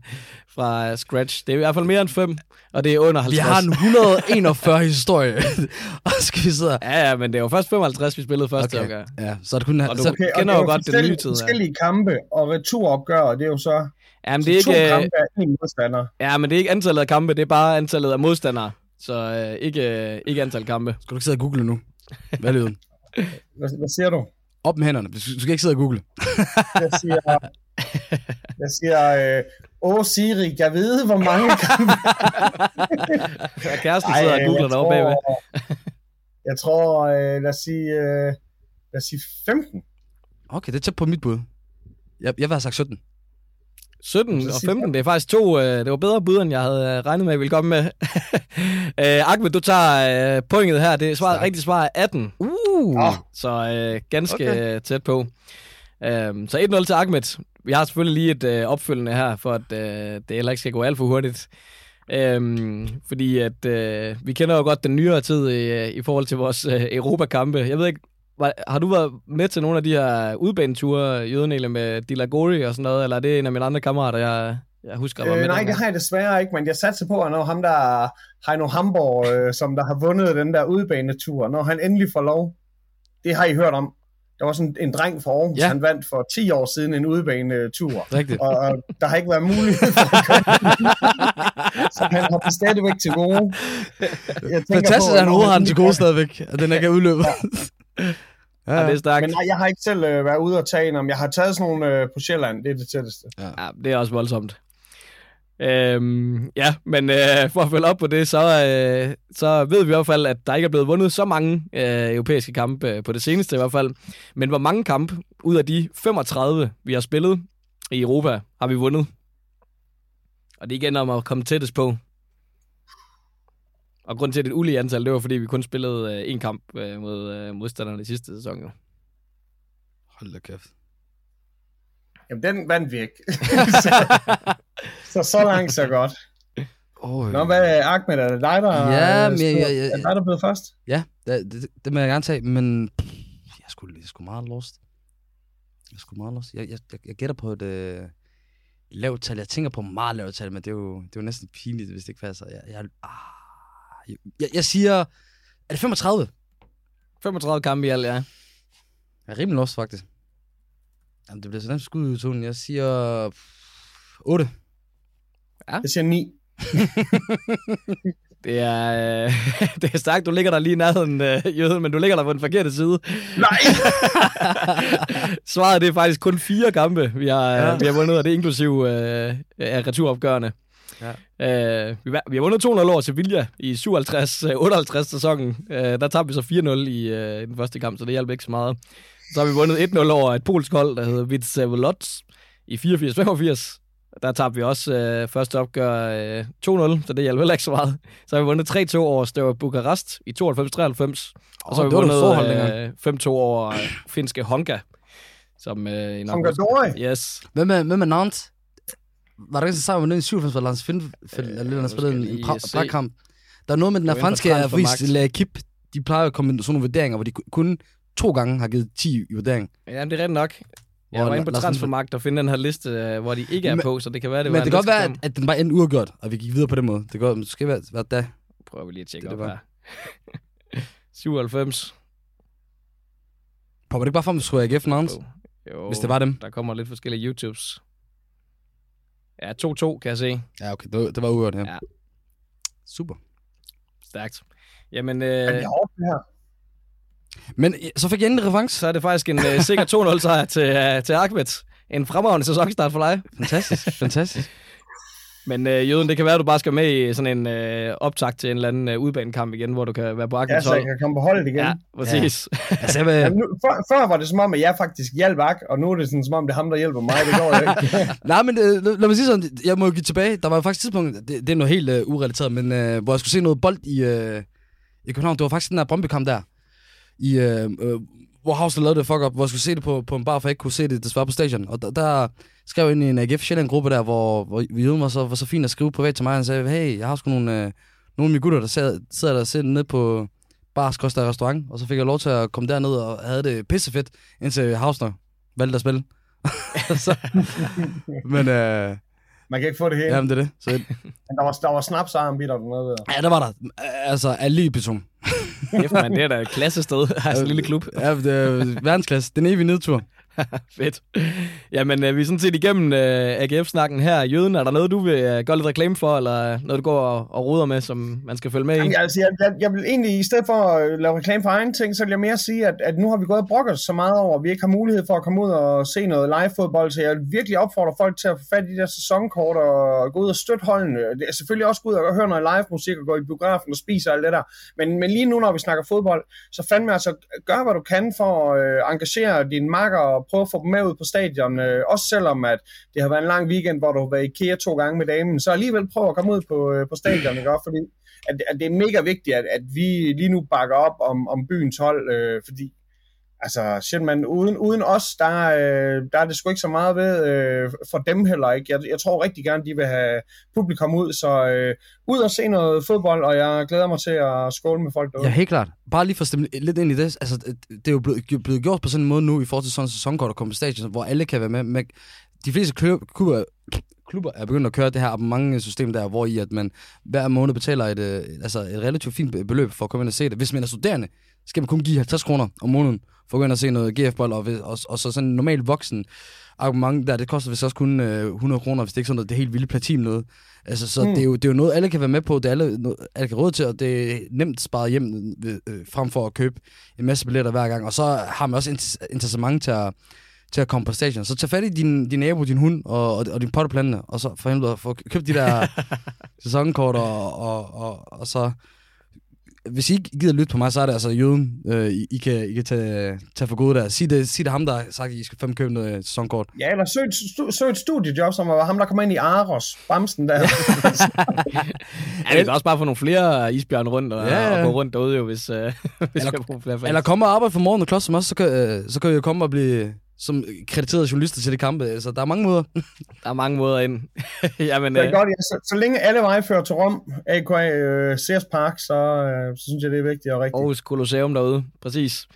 fra scratch. Det er i hvert fald mere end fem, og det er under 50. Vi har en 141 historie. og så skal vi sidde. Ja, ja, men det var først 55, vi spillede første Okay. okay. Ja, så er det kun... Og du- så, Okay, kender og jo det er godt den forskellige- nye tid, ja. Forskellige kampe og returopgør, det er jo så Jamen, det er to ikke, øh, kampe af en modstander. ja, men det er ikke antallet af kampe, det er bare antallet af modstandere. Så øh, ikke, øh, ikke antal kampe. skal du ikke sidde og google nu? Hvad lyden? Hvad, hvad siger du? Op med hænderne. Du skal ikke sidde og google. Jeg siger, jeg siger øh, åh Siri, jeg ved, hvor mange kampe... Ja, Kæresten sidder og googler deroppe bagved. Jeg tror, øh, lad os sige, øh, lad os sige 15. Okay, det er tæt på mit bud. Jeg, jeg vil have sagt 17. 17 Så og sig 15, det er faktisk to, øh, det var bedre bud, end jeg havde øh, regnet med, at jeg ville komme med. øh, Ahmed, du tager øh, pointet her. Det svaret, rigtigt svar er 18. Uh. Nå. Så øh, ganske Okay. tæt på. Øhm, så 1-0 til Ahmed. Vi har selvfølgelig lige et øh, opfølgende her, for at øh, det heller ikke skal gå alt for hurtigt. Øhm, fordi at øh, vi kender jo godt den nyere tid i, i forhold til vores øh, Europakampe. Jeg ved ikke, var, har du været med til nogle af de her udbaneture, Jødenele med Dilagori og sådan noget, eller er det en af mine andre kammerater, jeg, jeg husker var med Øh, nej, dengang? det har jeg desværre ikke, men jeg satser på, at når ham der, Heino Hamburg, øh, som der har vundet den der udbanetur, når han endelig får lov, det har I hørt om. Der var sådan en dreng fra Aarhus, Ja. han vandt for 10 år siden en udbanetur. Rigtigt. og, og der har ikke været mulighed for at det. Så han har det stadigvæk til gode. Jeg Fantastisk, på, at han overhovedet har den til gode stadigvæk, og den ikke er udløbet. ja, Ja, det er stærkt. Men nej, jeg har ikke selv øh, været ude og tage en om. Jeg har taget sådan nogle øh, på Sjælland, det er det tætteste. Ja, det er også voldsomt. Øhm, ja, men øh, for at følge op på det, så, øh, så ved vi i hvert fald, at der ikke er blevet vundet så mange øh, europæiske kampe øh, på det seneste i hvert fald. Men hvor mange kampe ud af de 35, vi har spillet i Europa, har vi vundet? Og det er igen om at komme tættest på. Og grund til, at det et ulige antal, det var, fordi vi kun spillede øh, en kamp øh, mod øh, modstanderne i sidste sæson. Jo. Hold da kæft. Jamen, den vandt vi ikke. så, så så langt, så godt. Oh, Nå, hvad er Ahmed? Er det dig, der Ja, men stod- jeg- jeg- er dig, der blev først? Ja, det, det, det må jeg gerne tage, men pff, jeg er sgu, jeg er sgu meget lost. Jeg er sgu meget lost. Jeg, jeg, jeg, jeg gætter på et øh, lavt tal. Jeg tænker på meget lavt tal, men det er jo, det er jo næsten pinligt, hvis det ikke passer. Jeg, jeg, ah, jeg, jeg, siger, er det 35? 35 kampe i alt, ja. Jeg er rimelig lost, faktisk. Jamen, det bliver sådan en skud i tonen. Jeg siger pff, 8. Jeg siger 9. Det er, øh, det er stærkt. Du ligger der lige i nærheden, øh, Jøden, men du ligger der på den forkerte side. Nej! Svaret det er faktisk kun fire kampe, vi har, Ja. ja. vi har vundet, og det er inklusiv øh, af returopgørende. Ja. Øh, vi, vi har vundet 200 over Sevilla i 57-58 sæsonen. Øh, der tabte vi så 4-0 i, øh, i den første kamp, så det hjalp ikke så meget. Så har vi vundet 1-0 over et polsk hold, der hedder Vitsevelots i 84-85. Der tabte vi også øh, første opgør øh, 2-0, så det hjælper heller ikke så meget. Så har vi vundet 3-2 over Støver Bukarest i 92-93. Og så har vi vundet øh, 5-2 over øh, finske Honka. Som, øh, en Honka? Yes. Hvem med, hvem med Nantes? Var der ikke så sammen med den i 97 for Lars Findfeld, Øh, eller nu spillede en, pragtkamp? Der er noget med den er på franske avis, L'Equipe. De plejer at komme med sådan nogle vurderinger, hvor de kun to gange har givet 10 i vurdering. Ja, det er rigtigt nok. Jeg Hvor var inde på Transfermarkt og finde den her liste, øh, hvor de ikke er Men- på, så det kan være, det Det var Men det kan godt være, at, at den bare endte uafgjort, og vi gik videre på den måde. Det kan måske være, være da. Prøver vi lige at tjekke Det op er her. 97. Popper det ikke bare frem, skulle AGF Nantes, Jo, hvis det var dem? Der kommer lidt forskellige YouTubes. Ja, 2-2 kan jeg se. Ja, okay, det var, det var uafgjort, ja. Ja. Super. Stærkt. Jamen, Er øh, det her? Men så fik jeg endelig revanche. så er det faktisk en øh, sikker 2-0 sejr til, øh, til Ahmed. En fremragende sæsonstart for dig. Fantastisk, fantastisk. Men øh, Jøden, det kan være, at du bare skal med i sådan en øh, optakt til en eller anden øh, udbanekamp igen, hvor du kan være på Ja, Ahmeds så jeg kan komme på holdet igen. Ja, præcis. altså, jeg vil, Jamen, nu, før, før var det som om, at jeg faktisk hjalp Ak, og nu er det sådan, som om det er ham, der hjælper mig. Det går ikke. Nej, men øh, lad mig sige sådan, jeg må jo give tilbage. Der var jo faktisk et tidspunkt, det, det er noget helt øh, urelateret, men øh, hvor jeg skulle se noget bold i, øh, i København. Det var faktisk den der Brøndby-kamp der, i, øh, øh, hvor Havsler lavede det fuck up, hvor jeg skulle se det på, på en bar, for jeg ikke kunne se det desværre på stadion. Og der, der skrev jeg ind i en AGF Sjælland-gruppe der, hvor, hvor Jøden var så, var så fint at skrive privat til mig. Han sagde, hey, jeg har sgu nogle, øh, nogle af mine gutter, der sad, sidder der sidder nede på Bars Costa Restaurant, og så fik jeg lov til at komme derned og havde det pissefedt, indtil Havsner valgte at spille. så, men øh, Man kan ikke få det hele. Jamen, det er det. Så, Men der var, der var i der noget der. ja, der var der. Altså, Ali Beton. Kæft, man, det er da et klassested. Altså en lille klub. Ja, det er verdensklasse. Den evige nedtur. Fedt. Jamen, øh, vi er sådan set igennem øh, AGF-snakken her. Jøden, er der noget, du vil øh, gøre lidt reklame for, eller øh, noget, du går og, og roder med, som man skal følge med i? Jamen, altså, jeg, jeg, jeg vil egentlig, i stedet for at øh, lave reklame for egen ting, så vil jeg mere sige, at, at nu har vi gået og brokket så meget over, at vi ikke har mulighed for at komme ud og se noget live-fodbold, så jeg vil virkelig opfordre folk til at få fat i de der sæsonkort og gå ud og støtte holdene. Det er selvfølgelig også gå ud og høre noget live-musik og gå i biografen og spise og alt det der. Men, men lige nu, når vi snakker fodbold, så fandme altså, gør hvad du kan for at øh, engagere dine makker og prøve at få dem med ud på stadion. Øh, også selvom, at det har været en lang weekend, hvor du har været i IKEA to gange med damen, så alligevel prøve at komme ud på, øh, på stadion, ikke? også? Fordi at, at det er mega vigtigt, at, at vi lige nu bakker op om, om byens hold, øh, fordi altså, shit, man, uden, uden os, der, øh, der er det sgu ikke så meget ved øh, for dem heller ikke. Jeg, jeg tror rigtig gerne, de vil have publikum ud, så øh, ud og se noget fodbold, og jeg glæder mig til at skåle med folk derude. Ja, helt klart. Bare lige for at stemme lidt ind i det. Altså, det er jo blevet, blevet gjort på sådan en måde nu, i forhold til sådan en sæsonkort, og komme på stadion, hvor alle kan være med. med de fleste klubber, klubber er begyndt at køre det her abonnementsystem der, hvor i at man hver måned betaler et, øh, altså et relativt fint beløb for at komme ind og se det. Hvis man er studerende, skal man kun give 50 kroner om måneden for at se noget GF-bold, og, og, og, så sådan en normal voksen abonnement der, det koster vist også kun øh, 100 kroner, hvis det ikke sådan noget, det er helt vildt platin noget. Altså, så mm. det, er jo, det er jo noget, alle kan være med på, det er alle, noget, alle kan råde til, og det er nemt sparet hjem øh, øh, frem for at købe en masse billetter hver gang. Og så har man også interessement til at, til at komme på station. Så tag fat i din, din nabo, din hund og, og, og din potteplante, og så for helvede få købt de der sæsonkort, og, og, og, og så... Hvis I ikke gider lytte på mig, så er det altså jøden, øh, I, I, kan, I kan tage, tage for gode der. Sig det, sig det ham, der har sagt, at I skal fandme købe noget sæsonkort. Ja, eller søg, et stu- søg et studiejob, som var ham, der kommer ind i Aros, Bamsen der. Ja, vi kan også bare få nogle flere isbjørn rundt og, Ja, ja. og gå rundt derude, jo, hvis, øh, hvis Eller- for flere fans. Eller komme og arbejde for morgen og klods som os, så kan, øh, så kan I jo komme og blive som krediterede journalister til det kampe. Så der er mange måder. Der er mange måder ind. Jamen, Det er øh, godt, ja. så, så længe alle veje fører til Rom, a.k.a. Øh, Sears Park, så, øh, så synes jeg, det er vigtigt og rigtigt. Aarhus Colosseum derude, præcis.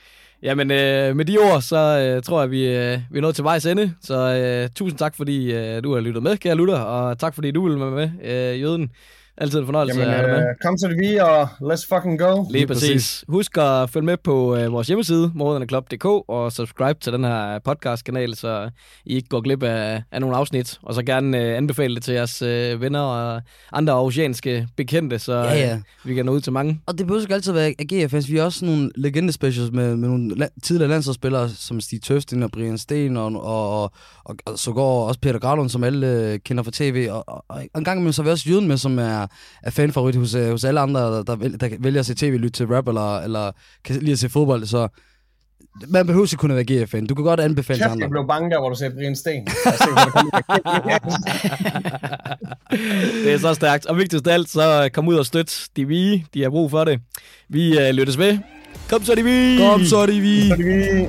Jamen, øh, med de ord, så øh, tror jeg, vi, øh, vi er nået til vejs ende. Så øh, tusind tak, fordi øh, du har lyttet med, kære lytter, og tak, fordi du vil være med, øh, Jøden. Altid en fornøjelse Jamen, at have dig med. kom til det vi, og let's fucking go. Lige Lige præcis. præcis. Husk at følge med på øh, vores hjemmeside, morderneklub.dk, og subscribe til den her podcast-kanal, så I ikke går glip af, af nogle afsnit. Og så gerne øh, anbefale det til jeres øh, venner og andre aarhusianske bekendte, så Ja, ja. Øh, vi kan nå ud til mange. Og det behøver ikke altid være AGF-fans. Vi har også nogle legende-specials med, med nogle la- tidligere landsholdsspillere, som Stig Tøfting og Brian Sten, og, og, og, og, og så går også Peter Gralund, som alle øh, kender fra tv. Og, og, og en gang imellem så er vi også Jyden med, som er, er fanfavorit hos, øh, hos alle andre, der, der, vælger, der vælger at se tv, lytte til rap, eller, eller kan lide at se fodbold. Så man behøver ikke kun at være GFN. Du kan godt anbefale Kæft, andre. jeg blev bange der, hvor du sagde Brian Sten. Det er så stærkt. Og vigtigst af alt, så kom ud og støt de vi. De har brug for det. Vi øh, lyttes ved. Kom så, de vi! Kom så, de vi. Så er det vi-